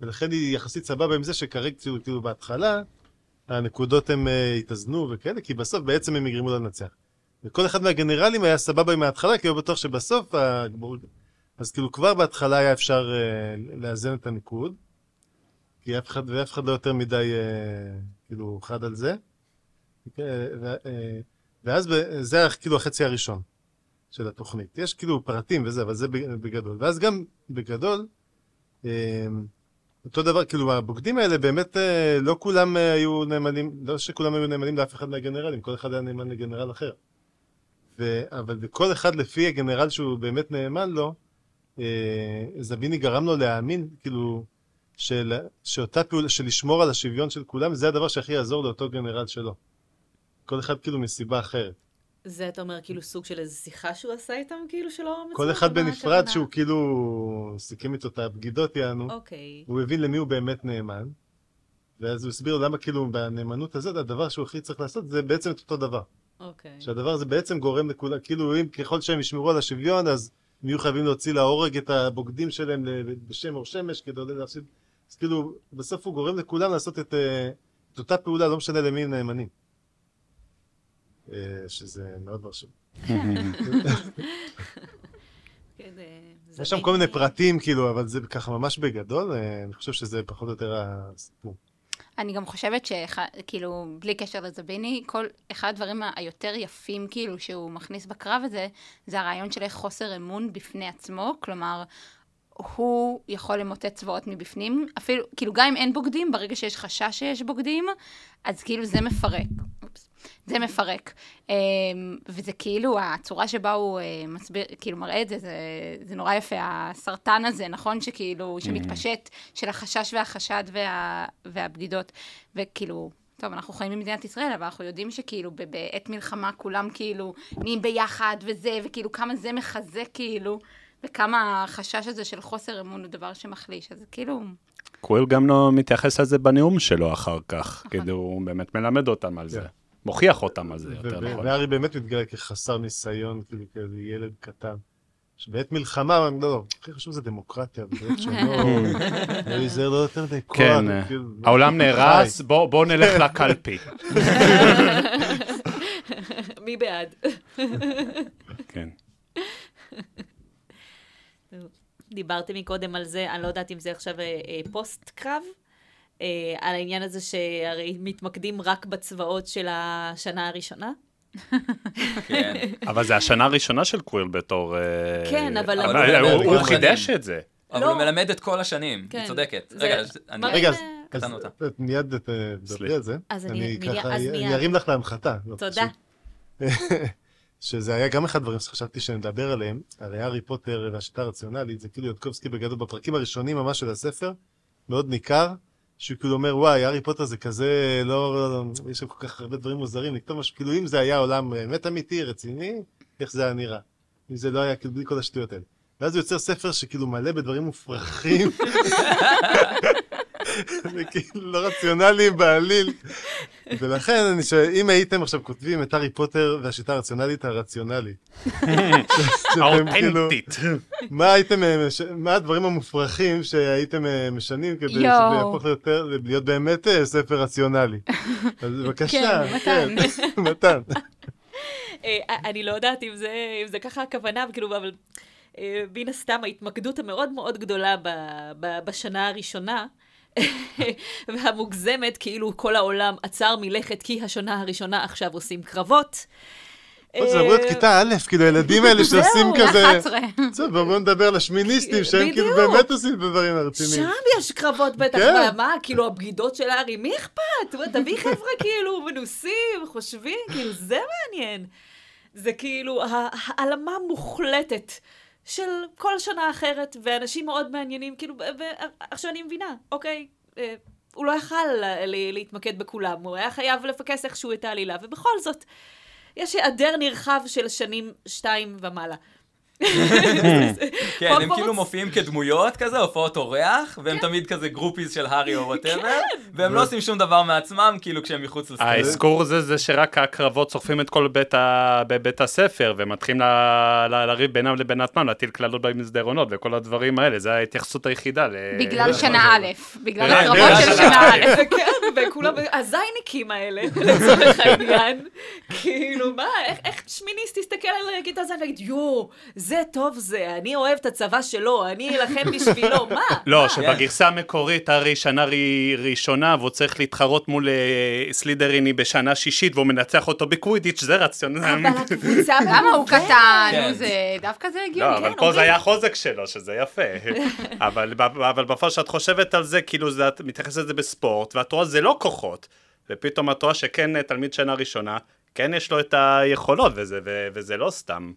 ולכן היא יחסית סבבה עם זה שכרגע, כאילו, כאילו, בהתחלה, הנקודות הם אה, התאזנו וכאלה, כי בסוף בעצם הם יגרמו לנצח. וכל אחד מהגנרלים היה סבבה עם ההתחלה, כי הוא בטוח שבסוף, הגבור... אז כאילו כבר בהתחלה היה אפשר אה, לאזן את הניקוד, כי אף אחד, ואף אחד לא יותר מדי, אה, כאילו, חד על זה. ו- אה, ואז זה היה כאילו החצי הראשון של התוכנית. יש כאילו פרטים וזה, אבל זה בגדול. ואז גם בגדול, אה, אותו דבר, כאילו הבוגדים האלה באמת אה, לא כולם אה, היו נאמנים, לא שכולם היו נאמנים לאף אחד מהגנרלים, כל אחד היה נאמן לגנרל אחר. ו, אבל כל אחד לפי הגנרל שהוא באמת נאמן לו, זביני גרם לו להאמין, כאילו, של, שאותה פעולה, של לשמור על השוויון של כולם, זה הדבר שהכי יעזור לאותו גנרל שלו. כל אחד כאילו מסיבה אחרת. זה אתה אומר כאילו סוג של איזו שיחה שהוא עשה איתם, כאילו שלא מצליח? כל אחד בנפרד? שהוא כאילו סיכם איתו את הבגידות יענו, אוקיי. הוא הבין למי הוא באמת נאמן, ואז הוא הסביר למה כאילו בנאמנות הזאת הדבר שהוא הכי צריך לעשות זה בעצם את אותו דבר. אוקיי. שהדבר הזה בעצם גורם לכולם, כאילו אם ככל שהם ישמרו על השוויון אז הם יהיו חייבים להוציא להורג את הבוגדים שלהם בשם אור שמש כדי להפסיד, אז כאילו בסוף הוא גורם לכולם לעשות את, אה, את אותה פעולה, לא משנה למי הם נאמנים. אה, שזה מאוד מרשים. כן, אה, יש שם כל מיני פרטים כאילו, אבל זה ככה ממש בגדול, אני חושב שזה פחות או יותר הסיפור. אני גם חושבת שכאילו, בלי קשר לזביני, כל אחד הדברים היותר יפים כאילו שהוא מכניס בקרב הזה, זה הרעיון של חוסר אמון בפני עצמו, כלומר, הוא יכול למוטט צבאות מבפנים, אפילו, כאילו גם אם אין בוגדים, ברגע שיש חשש שיש בוגדים, אז כאילו זה מפרק. אופס. זה מפרק. אמ, וזה כאילו, הצורה שבה הוא אה, מסביר, כאילו מראה את זה, זה, זה נורא יפה, הסרטן הזה, נכון? שכאילו, שמתפשט, של החשש והחשד וה, והבגידות. וכאילו, טוב, אנחנו חיים במדינת ישראל, אבל אנחנו יודעים שכאילו בעת מלחמה כולם כאילו נהיים ביחד וזה, וכאילו כמה זה מחזק כאילו, וכמה החשש הזה של חוסר אמון הוא דבר שמחליש. אז כאילו, קוויל גם לא מתייחס לזה בנאום שלו אחר נכון. כך, כאילו הוא באמת מלמד אותם על זה, כן. מוכיח אותם על זה יותר נכון. והארי באמת מתגלה כחסר ניסיון, כאילו כאיזה ילד קטן. שבעת מלחמה, לא, לא, הכי חשוב זה דמוקרטיה, ובעת שלום, לא ייזהר לא יותר מדי כוח. כן, כאילו, העולם חי. נהרס, בואו בוא נלך לקלפי. מי בעד? כן. דיברתם מקודם על זה, אני לא יודעת אם זה עכשיו אה, אה, פוסט קרב, אה, על העניין הזה שהרי מתמקדים רק בצבאות של השנה הראשונה. כן. אבל זה השנה הראשונה של קווירל בתור... אה, כן, אבל אבל הוא חידש. את זה. אבל לא. הוא מלמד את כל השנים, כן. היא צודקת. זה- רגע, אני... רגע, אז קטענו אותה. מיד את, דברי סליחה. על זה. אז אני-. ארים לך להנחתה. לא, תודה. שזה היה גם אחד הדברים שחשבתי שנדבר עליהם, הרי הארי פוטר והשיטה הרציונלית, זה כאילו יודקובסקי בגדול, בפרקים הראשונים ממש של הספר, מאוד ניכר, שהוא כאילו אומר, וואי, הארי פוטר זה כזה, לא, לא, יש שם כל כך הרבה דברים מוזרים, נכתוב משהו, כאילו אם זה היה עולם באמת אמיתי, רציני, איך זה היה נראה. אם זה לא היה כאילו בלי כל השטויות האלה. ואז הוא יוצר ספר שכאילו מלא בדברים מופרכים. כאילו לא רציונליים בעליל. ולכן, אני שואל, אם הייתם עכשיו כותבים את הארי פוטר והשיטה הרציונלית הרציונלי, שאתם כאילו, האותנטית. מה הייתם, אה, מה הדברים המופרכים שהייתם אה, משנים כדי שזה. יהפוך ליותר, להיות באמת אה, ספר רציונלי? אז בבקשה, כן, מתן. כן, מתן. אה, אני לא יודעת אם זה, אם זה ככה הכוונה, כאילו, אבל מן הסתם ההתמקדות המאוד מאוד גדולה ב, ב, בשנה הראשונה, והמוגזמת, כאילו כל העולם עצר מלכת כי השנה הראשונה עכשיו עושים קרבות. זה אמור להיות אה, כיתה א', כאילו הילדים האלה שעושים זהו, כזה... 11. טוב, בואו נדבר על השמיניסטים, שהם כאילו. באמת עושים את הדברים הרציניים. שם יש קרבות בטח, כן. מה, כאילו הבגידות של הארי, מי אכפת? תביא חבר'ה כאילו מנוסים, חושבים, כאילו זה מעניין. זה כאילו העלמה מוחלטת של כל שנה אחרת, ואנשים מאוד מעניינים, כאילו, ו- ו- עכשיו אני מבינה, אוקיי, אה, הוא לא יכל להתמקד בכולם, הוא היה חייב לפקס איכשהו את העלילה, ובכל זאת, יש היעדר נרחב של שנים שתיים ומעלה. כן, הם כאילו מופיעים כדמויות כזה, הופעות אורח, והם כן. תמיד כזה גרופיז של הארי או whatever, והם לא עושים שום דבר מעצמם, כאילו כשהם מחוץ לסרט. האזכור זה זה שרק הקרבות שורפים את כל בית, הספר ומתחילים. לריב בינם לבין עצמם, להטיל קללות במסדרונות וכל הדברים האלה, זה ההתייחסות היחידה. בגלל שנה א', בגלל כן, הקרבות של שנה שנה א'. כן, וכולם, הזייניקים האלה, לצורך העניין, כאילו, מה, איך, איך שמיניסט יסתכל על כיתה זין ויגיד, יואו, זה טוב זה, אני אוהב את הצבא שלו, אני אלחם בשבילו, מה? לא, מה? שבגרסה המקורית הרי שנה ר... ראשונה והוא צריך להתחרות מול אה, סלידריני בשנה שישית והוא מנצח אותו בקווידיץ', זה רציונל. אבל הקבוצה למה הוא מגוונת. קטן? כן. זה דווקא זה לא, הגיוני. אבל כן, פה זה. היה החוזק שלו, שזה יפה. אבל אבל בפועל שאת חושבת על זה, כאילו זה- את מתייחסת לזה בספורט, ואת רואה זה לא כוחות, ופתאום את רואה שכן אה, תלמיד שנה ראשונה, כן יש לו את היכולות, וזה- ו- וזה לא סתם.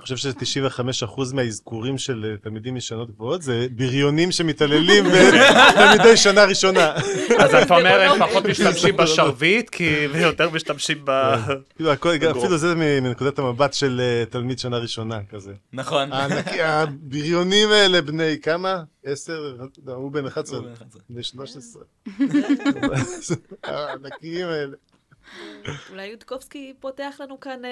אני חושב ש-95% מהאזכורים של אה, תלמידים משנות גבוהות זה בריונים שמתעללים בתלמידי שנה ראשונה. אז את אומרת, לא- פחות משתמשים בשרביט, כי ויותר משתמשים ב... כאילו. אפילו זה מנקודת המבט של אה, תלמיד שנה ראשונה כזה. נכון. הבריונים האלה בני כמה? עשר? לא, הוא בן 11. הוא בן 11. בני 13. הענקיים האלה. אולי יודקובסקי פותח לנו כאן אה,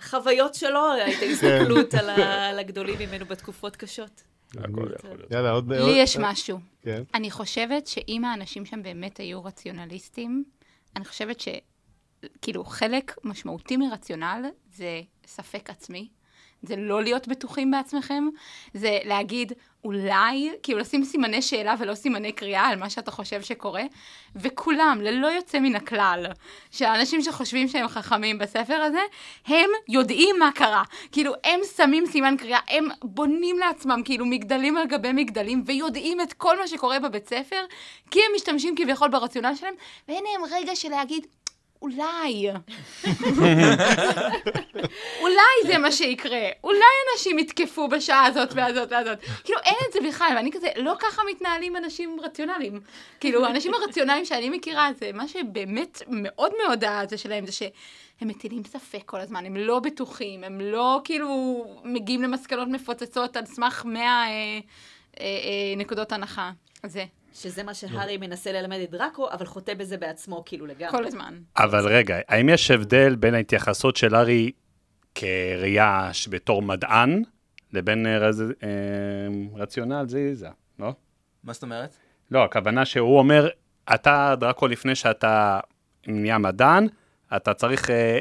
חוויות שלו, את ההסתכלות על ה- על הגדולים ממנו בתקופות קשות. הכל יכול להיות. יאללה, עוד... לי עוד- יש משהו. כן. אני חושבת שאם האנשים שם באמת היו רציונליסטים, אני חושבת שכאילו חלק משמעותי מרציונל זה ספק עצמי. זה לא להיות בטוחים בעצמכם, זה להגיד אולי, כאילו לשים סימני שאלה ולא סימני קריאה על מה שאתה חושב שקורה, וכולם, ללא יוצא מן הכלל, שהאנשים שחושבים שהם חכמים בספר הזה, הם יודעים מה קרה. כאילו, הם שמים סימן קריאה, הם בונים לעצמם כאילו מגדלים על גבי מגדלים, ויודעים את כל מה שקורה בבית ספר, כי הם משתמשים כביכול ברציונל שלהם, ואין להם רגע של להגיד, אולי. אולי זה מה שיקרה, אולי אנשים יתקפו בשעה הזאת והזאת והזאת. כאילו, אין את זה בכלל, ואני כזה, לא ככה מתנהלים אנשים רציונליים. כאילו, האנשים הרציונליים שאני מכירה, זה מה שבאמת מאוד מאוד הזה שלהם, זה שהם מטילים ספק כל הזמן, הם לא בטוחים, הם לא כאילו מגיעים למסקנות מפוצצות על סמך 100 אה, אה, אה, נקודות הנחה. זה, שזה מה שהארי מנסה ללמד את דראקו, אבל חוטא בזה בעצמו, כאילו לגמרי. כל הזמן. אבל רגע, האם יש הבדל בין ההתייחסות של הארי כראייה בתור מדען, לבין אה, רז... אה, רציונל זיזה, לא? מה זאת אומרת? לא, הכוונה שהוא אומר, אתה, דראקו, לפני שאתה נהיה מדען, אתה צריך אה,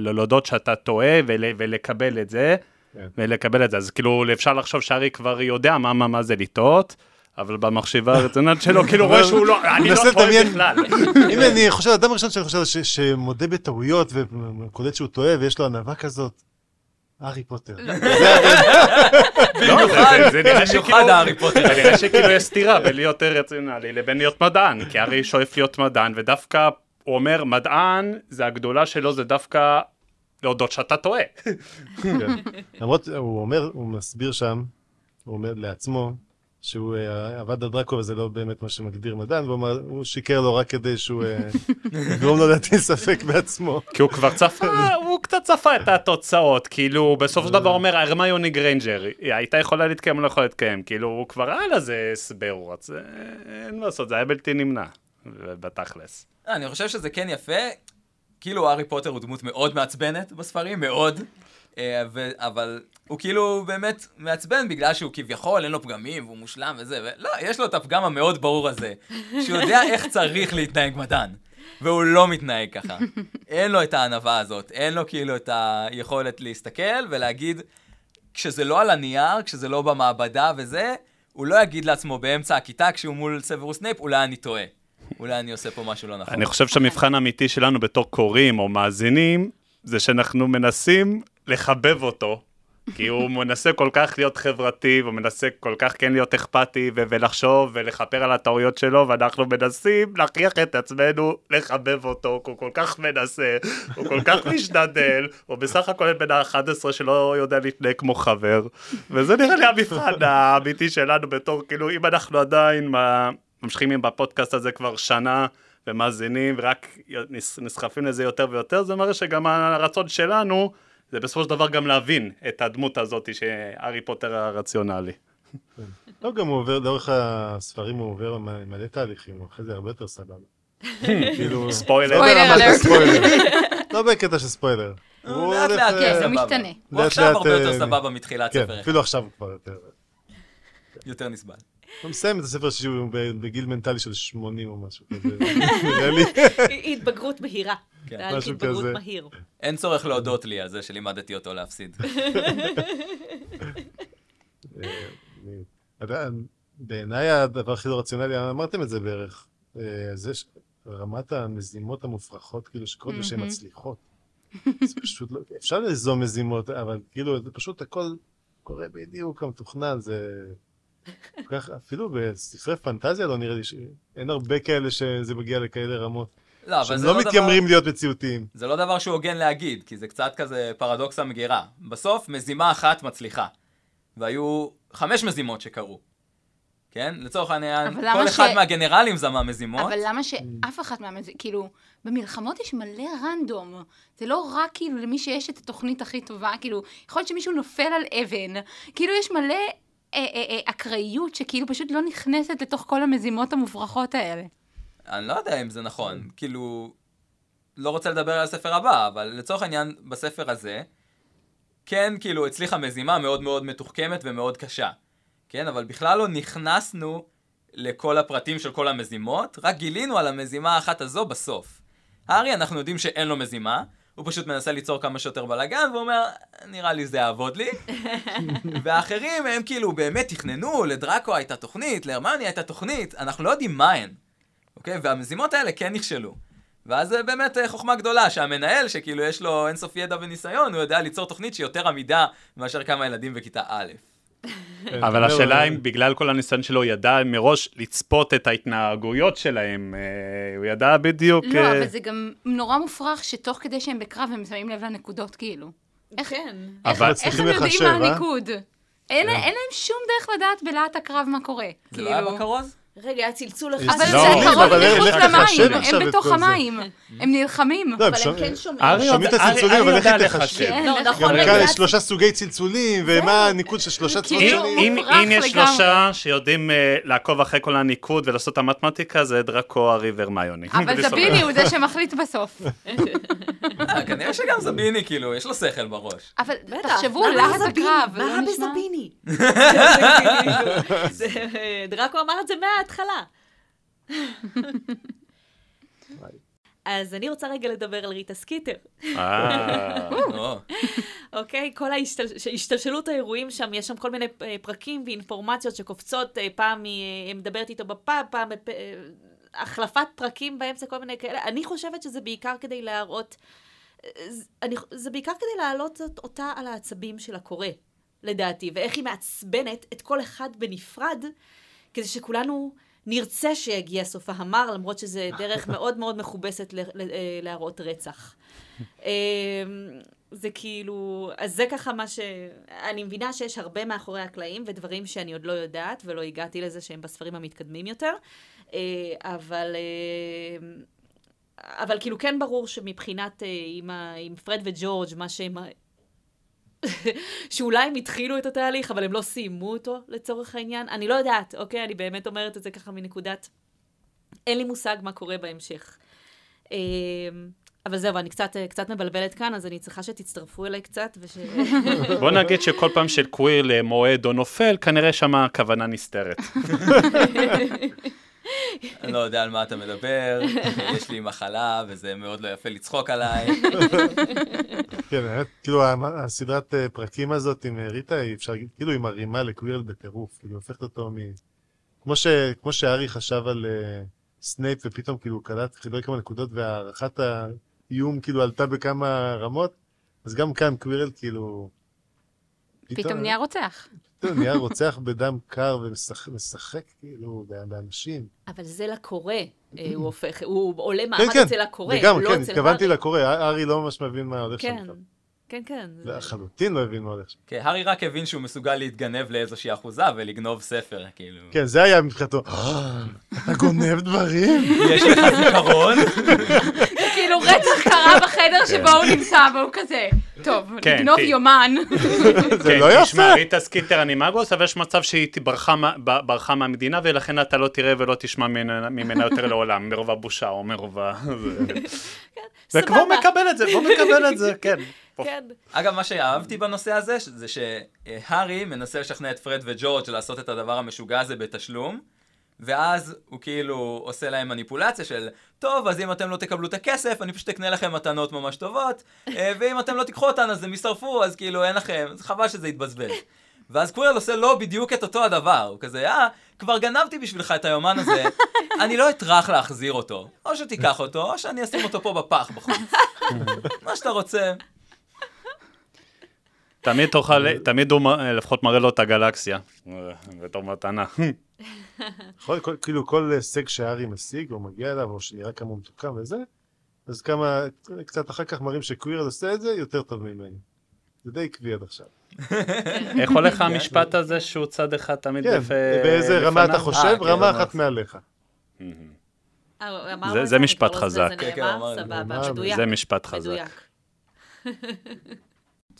להודות שאתה טועה ול, ולקבל את זה, כן. ולקבל את זה. אז כאילו, אפשר לחשוב שארי כבר יודע מה, מה, מה זה לטעות. אבל במחשבה הרציונלית שלו, כאילו רואה שהוא לא, אני לא טועה. בכלל. אם אני חושב, האדם הראשון שאני חושב ש- שמודה בטעויות וקולט שהוא טועה ויש לו ענווה כזאת, הארי פוטר. לא, זה- זה- זה נראה שכאילו, במיוחד הארי פוטר. זה נראה שכאילו יש סתירה בין להיות רציונלי לבין להיות מדען, כי הארי שואף להיות מדען, ודווקא הוא אומר, מדען, זה הגדולה שלו, זה דווקא להודות שאתה טועה. כן. למרות, הוא אומר, הוא מסביר שם, הוא אומר לעצמו, שהוא אה, עבד על דראקו וזה לא באמת מה שמגדיר מדען, והוא אמר, הוא שיקר לו רק כדי שהוא אה, יגרום לו להטיל ספק בעצמו. כי הוא כבר צפה, הוא קצת צפה את התוצאות, כאילו, בסופו של דבר אומר, הרמיוני גריינג'ר, היא הייתה יכולה להתקיים או לא יכולה להתקיים, כאילו, הוא כבר היה לזה הסבר, אז אה, אין מה לעשות, זה היה בלתי נמנע, בתכלס. אני חושב שזה כן יפה, כאילו הארי פוטר הוא דמות מאוד מעצבנת בספרים, מאוד, אה, ו- אבל הוא כאילו באמת מעצבן בגלל שהוא כביכול אין לו פגמים והוא מושלם וזה, ולא, יש לו את הפגם המאוד ברור הזה, שהוא יודע איך צריך להתנהג מדען. והוא לא מתנהג ככה. אין לו את הענווה הזאת, אין לו כאילו את היכולת להסתכל ולהגיד, כשזה לא על הנייר, כשזה לא במעבדה וזה, הוא לא יגיד לעצמו באמצע הכיתה כשהוא מול סוורוס סנייפ, אולי אני טועה. אולי אני עושה פה משהו לא נכון. אני חושב שהמבחן האמיתי שלנו בתור קוראים או מאזינים, זה שאנחנו מנסים לחבב אותו, כי הוא מנסה כל כך להיות חברתי, והוא מנסה כל כך כן להיות אכפתי, ו- ולחשוב ולכפר על הטעויות שלו, ואנחנו מנסים להכריח את עצמנו לחבב אותו, כי הוא כל כך מנסה, הוא כל כך משתדל, הוא בסך הכל בן ה-11 שלא יודע להתנהג כמו חבר, וזה נראה לי המבחן האמיתי שלנו בתור, כאילו, אם אנחנו עדיין מה, ממשיכים עם בפודקאסט הזה כבר שנה, ומאזינים, ורק נס- נסחפים לזה יותר ויותר, זה מראה שגם הרצון שלנו, זה בסופו של דבר גם להבין את הדמות הזאת שהארי פוטר הרציונלי. לא, גם הוא עובר, לאורך הספרים הוא עובר מלא תהליכים, הוא אחרי זה הרבה יותר סבבה. כאילו... ספוילר. לא. לא בקטע של ספוילר. הוא לאט לאט, אה, כן, זה. משתנה. הוא לאט עכשיו לאט, הרבה יותר אה, סבבה מתחילת כן, ספר אחד. אפילו עכשיו הוא כבר יותר. יותר נסבל. הוא מסיים את הספר השלישי הוא בגיל מנטלי של 80 או משהו כזה. נראה לי. התבגרות מהירה. כן. משהו כזה. אין צורך להודות לי על זה שלימדתי אותו להפסיד. אה, בעיניי הדבר הכי לא רציונלי, אמרתם את זה בערך, אה, זה שרמת המזימות המופרכות, כאילו שקורות ושהן. מצליחות. זה פשוט לא, אפשר ליזום מזימות, אבל כאילו, זה פשוט הכל קורה בדיוק כמתוכנן, זה... כך, אפילו בספרי פנטזיה לא נראה לי שאין הרבה כאלה שזה מגיע לכאלה רמות. לא, אבל שהם זה לא לא דבר... מתיימרים להיות מציאותיים. זה לא דבר שהוא הוגן להגיד, כי זה קצת כזה פרדוקס המגירה. בסוף, מזימה אחת מצליחה. והיו חמש מזימות שקרו. כן? לצורך העניין, אבל כל למה אחד ש- מהגנרלים זמה מזימות. אבל למה שאף אחת מהמז... כאילו, במלחמות יש מלא רנדום. זה לא רק כאילו למי שיש את התוכנית הכי טובה, כאילו, יכול להיות שמישהו נופל על אבן. כאילו, יש מלא אקראיות שכאילו פשוט לא נכנסת לתוך כל המזימות המופרכות האלה. אני לא יודע אם זה נכון. כאילו, לא רוצה לדבר על הספר הבא, אבל לצורך העניין, בספר הזה, כן, כאילו, הצליחה מזימה מאוד מאוד מתוחכמת ומאוד קשה. כן, אבל בכלל לא נכנסנו לכל הפרטים של כל המזימות, רק גילינו על המזימה האחת הזו בסוף. הארי, אנחנו יודעים שאין לו מזימה, הוא פשוט מנסה ליצור כמה שיותר בלאגן, ואומר, נראה לי זה יעבוד לי. והאחרים, הם כאילו באמת תכננו, לדראקו הייתה תוכנית, להרמני הייתה תוכנית, אנחנו לא יודעים מה הן. אוקיי? והמזימות האלה כן נכשלו. ואז זה באמת אה, חוכמה גדולה, שהמנהל, שכאילו יש לו אינסוף ידע וניסיון, הוא יודע ליצור תוכנית שהיא יותר עמידה מאשר כמה ילדים בכיתה א'. כן, אבל השאלה אם בגלל כל הניסיון שלו ידע מראש לצפות את ההתנהגויות שלהם, אה, הוא ידע בדיוק... לא, אה, אבל זה גם נורא מופרך שתוך כדי שהם בקרב הם שמים לב לנקודות, כאילו. איך- כן. איך איך הם יודעים מה? הניקוד? אין אין להם שום דרך לדעת בלהט הקרב מה קורה. זה לא היה כאילו. בכרוז? רגע, היה צלצול אחד. אבל לא, זה אבל קרוב מחוץ למים, הם בתוך? המים, הם נלחמים. לא, אבל הם כן שומעים. שומעים את הצלצולים, אבל איך היא תחשב? לחשב. כן, לא, נכון, גם יכול כאן? יש שלושה סוגי צלצולים, ומה הניקוד של שלושה כאילו, שונים? אם, יש. שלושה שיודעים אה, לעקוב אחרי כל הניקוד ולעשות את המתמטיקה, זה דרקו, ארי והרמיוני. אבל. זביני הוא זה שמחליט בסוף. אה, כנראה שגם זביני, כאילו, יש לו שכל בראש. אבל תחשבו, מה להט בזביני? הקרב. מה לא נשמע- בזביני? כאילו- דראקו אמר את זה מההתחלה. אז אני רוצה רגע לדבר על ריטה סקיטר. אה, או, אוקיי? כל ההשתל- השתלשלות האירועים שם, יש שם כל מיני אה, פרקים ואינפורמציות שקופצות, אה, פעם היא מדברת איתו בפאב, פעם החלפת פרקים באמצע, כל מיני כאלה. אני חושבת שזה בעיקר כדי להראות, זה בעיקר כדי להעלות אות- אותה על העצבים של הקורא, לדעתי, ואיך היא מעצבנת את כל אחד בנפרד, כדי שכולנו נרצה שיגיע סוף ההמר, למרות שזה דרך מאוד מאוד מכובסת ל- ל- אה, להראות רצח. אמ, זה כאילו, אז זה ככה מה ש... אני מבינה שיש הרבה מאחורי הקלעים ודברים שאני עוד לא יודעת ולא הגעתי לזה שהם בספרים המתקדמים יותר, אה, אבל אה, אבל כאילו כן ברור שמבחינת אה, עם, ה, עם פרד וג'ורג', מה שהם... שאולי הם התחילו את התהליך, אבל הם לא סיימו אותו לצורך העניין. אני לא יודעת, אוקיי? אני באמת אומרת את זה ככה מנקודת... אין לי מושג מה קורה בהמשך. אה, אבל זהו, אני קצת, אה, קצת מבלבלת כאן, אז אני צריכה שתצטרפו אליי קצת, וש... בוא נגיד שכל פעם של קוויר למועד או נופל, כנראה שמה הכוונה נסתרת. אני לא יודע על מה אתה מדבר, יש לי מחלה, וזה מאוד לא יפה לצחוק עליי. כן, האמת, כאילו הסדרת אה, פרקים הזאת עם אה, ריטה, היא אפשר להגיד, כאילו היא מרימה לקווירל בטירוף, כאילו הופכת אותו מ... כמו, ש... כמו שהארי חשב על אה, סנייפ ופתאום כאילו קלט חיבר כמה נקודות והערכת האיום כאילו עלתה בכמה רמות, אז גם כאן קווירל כאילו... פתאום נהיה רוצח. פתאום נהיה רוצח בדם קר ומשחק כאילו באנשים. אבל זה לקורא, אה, הוא הופך, הוא עולה כן, מעמד כן, אצל הקורא, וגם, הוא לא כן, אצל התכוונתי הארי. לקורא, הארי לא ממש מבין מה הולך שם. כן. כן, כן. לחלוטין לא הבין מה הולך שם. כן, הארי רק הבין שהוא מסוגל להתגנב לאיזושהי אחוזה ולגנוב ספר, כאילו. כן, זה היה מבחינתו, "אה, אתה גונב דברים? יש לך זיכרון? כאילו רצח קרה בחדר שבו הוא נמצא, והוא כזה, טוב, כן, לגנוב כן. יומן. זה לא תשמע, יפה. ריטה סקיטר אנימגוס, אבל יש מצב שהיא ברחה מהמדינה, ולכן אתה לא תראה ולא תשמע ממנה- יותר לעולם, מרוב הבושה או מרוב ה... זה- וכבר סבבה. מקבל את זה, בוא מקבל את זה, כן. כן. אגב, מה שאהבתי בנושא הזה, זה שהארי מנסה לשכנע את פרד וג'ורג' לעשות את הדבר המשוגע הזה בתשלום, ואז הוא כאילו עושה להם מניפולציה של, טוב, אז אם אתם לא תקבלו את הכסף, אני פשוט אקנה לכם מתנות ממש טובות, אה, ואם אתם לא תיקחו אותן, אז הם יישרפו, אז כאילו אין לכם, חבל שזה יתבזבז. ואז קווירל עושה לו בדיוק את אותו הדבר, הוא כזה, אה, כבר גנבתי בשבילך את היומן הזה, אני לא אטרח להחזיר אותו. או שתיקח אותו, או שאני אשים אותו פה בפח בחוץ. מה שאתה רוצה. תמיד תוכל, תמיד הוא לפחות מראה לו את הגלקסיה. בתור מתנה. כל, כאילו כל הישג שהארי משיג או מגיע אליו, או שנראה כמה הוא מתוחכם וזה, אז כמה, קצת אחר כך מראים שקווירל עושה את זה יותר טוב ממני. זה די עקבי עד עכשיו. איך הולך המשפט הזה שהוא צד אחד תמיד כן, לפ- באיזה רמה אתה לפניו? חושב? אה, כן, רמה. אחת מעליך. זה- משפט חזק. כן, כן. זה משפט חזק.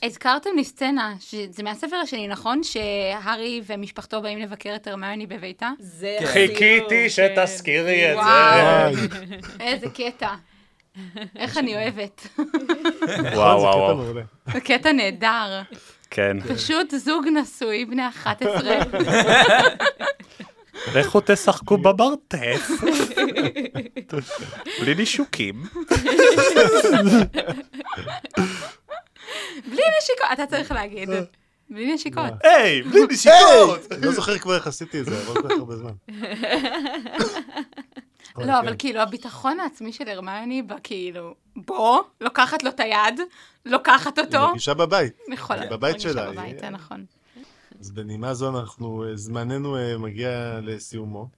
הזכרתם לי סצנה, שזה מהספר השני, נכון? שהארי ומשפחתו באים לבקר את הרמיוני בביתה? זה כן. חיכיתי כן. שתזכירי את. זה. וואי, איזה קטע. איך אני אוהבת. וואו, זה וואו, וואו. זה קטע נהדר. כן. פשוט זוג נשוי, בני 11. לכו תשחקו בברטף. בלי נישוקים. בלי נשיקות, אתה צריך להגיד. בלי נשיקות. היי, בלי נשיקות. לא זוכר כבר איך עשיתי את זה, עבר כל כך הרבה זמן. לא, אבל. כאילו, הביטחון העצמי של הרמיוני, בה כאילו, בוא, לוקחת לו את היד, לוקחת היא אותו. מרגישה בבית. יכול להיות, בבית שלה, בבית, היא- זה נכון. אז בנימה זו אנחנו, אה, זמננו אה, מגיע לסיומו.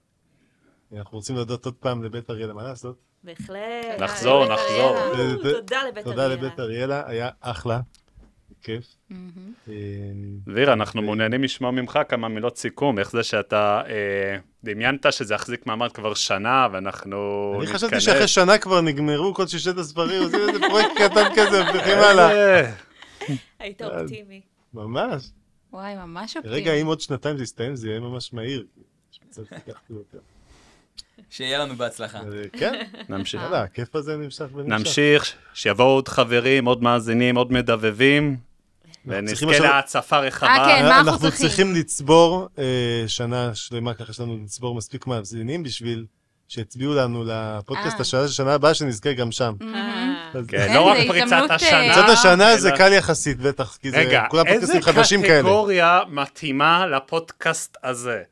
אנחנו רוצים להודות עוד פעם לבית אריאלה, מה לעשות? בהחלט. נחזור, נחזור. תודה לבית תודה אריאלה. לבית אריאלה, היה אחלה. כיף. אה, דביר, אנחנו מעוניינים לשמוע ממך כמה מילות סיכום, איך זה שאתה אה, דמיינת שזה יחזיק מעמד כבר שנה, ואנחנו אני חשבתי נתכנס. שאחרי שנה כבר נגמרו כל ששת הספרים, עושים איזה פרויקט קטן כזה, ממשיכים הלאה. אה, היית אופטימי. ממש. וואי, ממש אופטימי. רגע, אם עוד שנתיים זה יסתיים, זה יהיה ממש מהיר. יותר. שיהיה לנו בהצלחה. אה, כן, נמשיך. יאללה, הכיף הזה נמשך ונמשך. נמשיך, שיבואו עוד חברים, עוד מאזינים, עוד מדבבים, צריכים ונזכה להצפה רחבה. אה, כן, מה אנחנו אנחנו צריכים? צריכים לצבור אה, שנה שלמה, ככה יש לנו לצבור מספיק מאזינים בשביל שיצביעו לנו לפודקאסט אה. השנה, שנה הבאה שנזכה גם שם. אה, כן, לא רק פריצת השנה. אה, קצת השנה זה קל יחסית, בטח, כי זה רגע, כולם איזה פודקאסטים חדשים כאלה. קטגוריה מתאימה לפודקאסט הזה?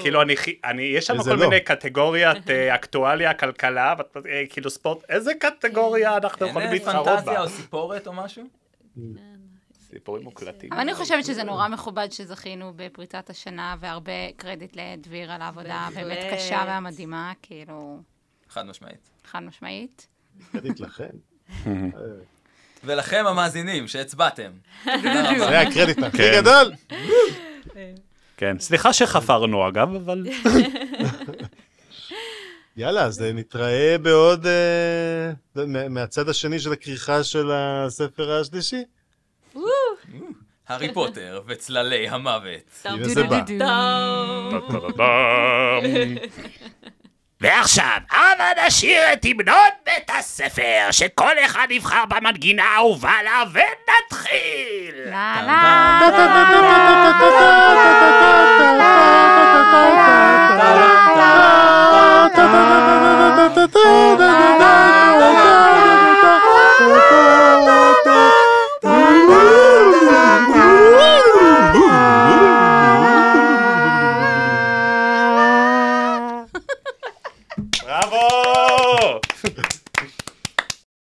כאילו, אני, אני, יש שם כל לא. מיני קטגוריית אה, אקטואליה, כלכלה, ואת- אה, כאילו ספורט, איזה קטגוריה אנחנו יכולים אין להתחרות פנטזיה בה? או סיפורת או משהו? סיפורים מוקלטים. אבל אני חושבת שזה נורא מכובד שזכינו בפריצת השנה, והרבה קרדיט לדביר על העבודה. באמת קשה והמדהימה, כאילו, חד משמעית. חד משמעית. קרדיט לכם. ולכם המאזינים שהצבעתם. זה הקרדיט הכי כן. גדול. כן, סליחה שחפרנו אגב, אבל... יאללה, אז אה, נתראה בעוד... אה, מה- מהצד השני של הכריכה של הספר השלישי. הארי פוטר וצללי המוות. ועכשיו, הבה נשיר את המנון בית הספר, שכל אחד יבחר במנגינה האהובה לה, ונתחיל! לה לה בראבו!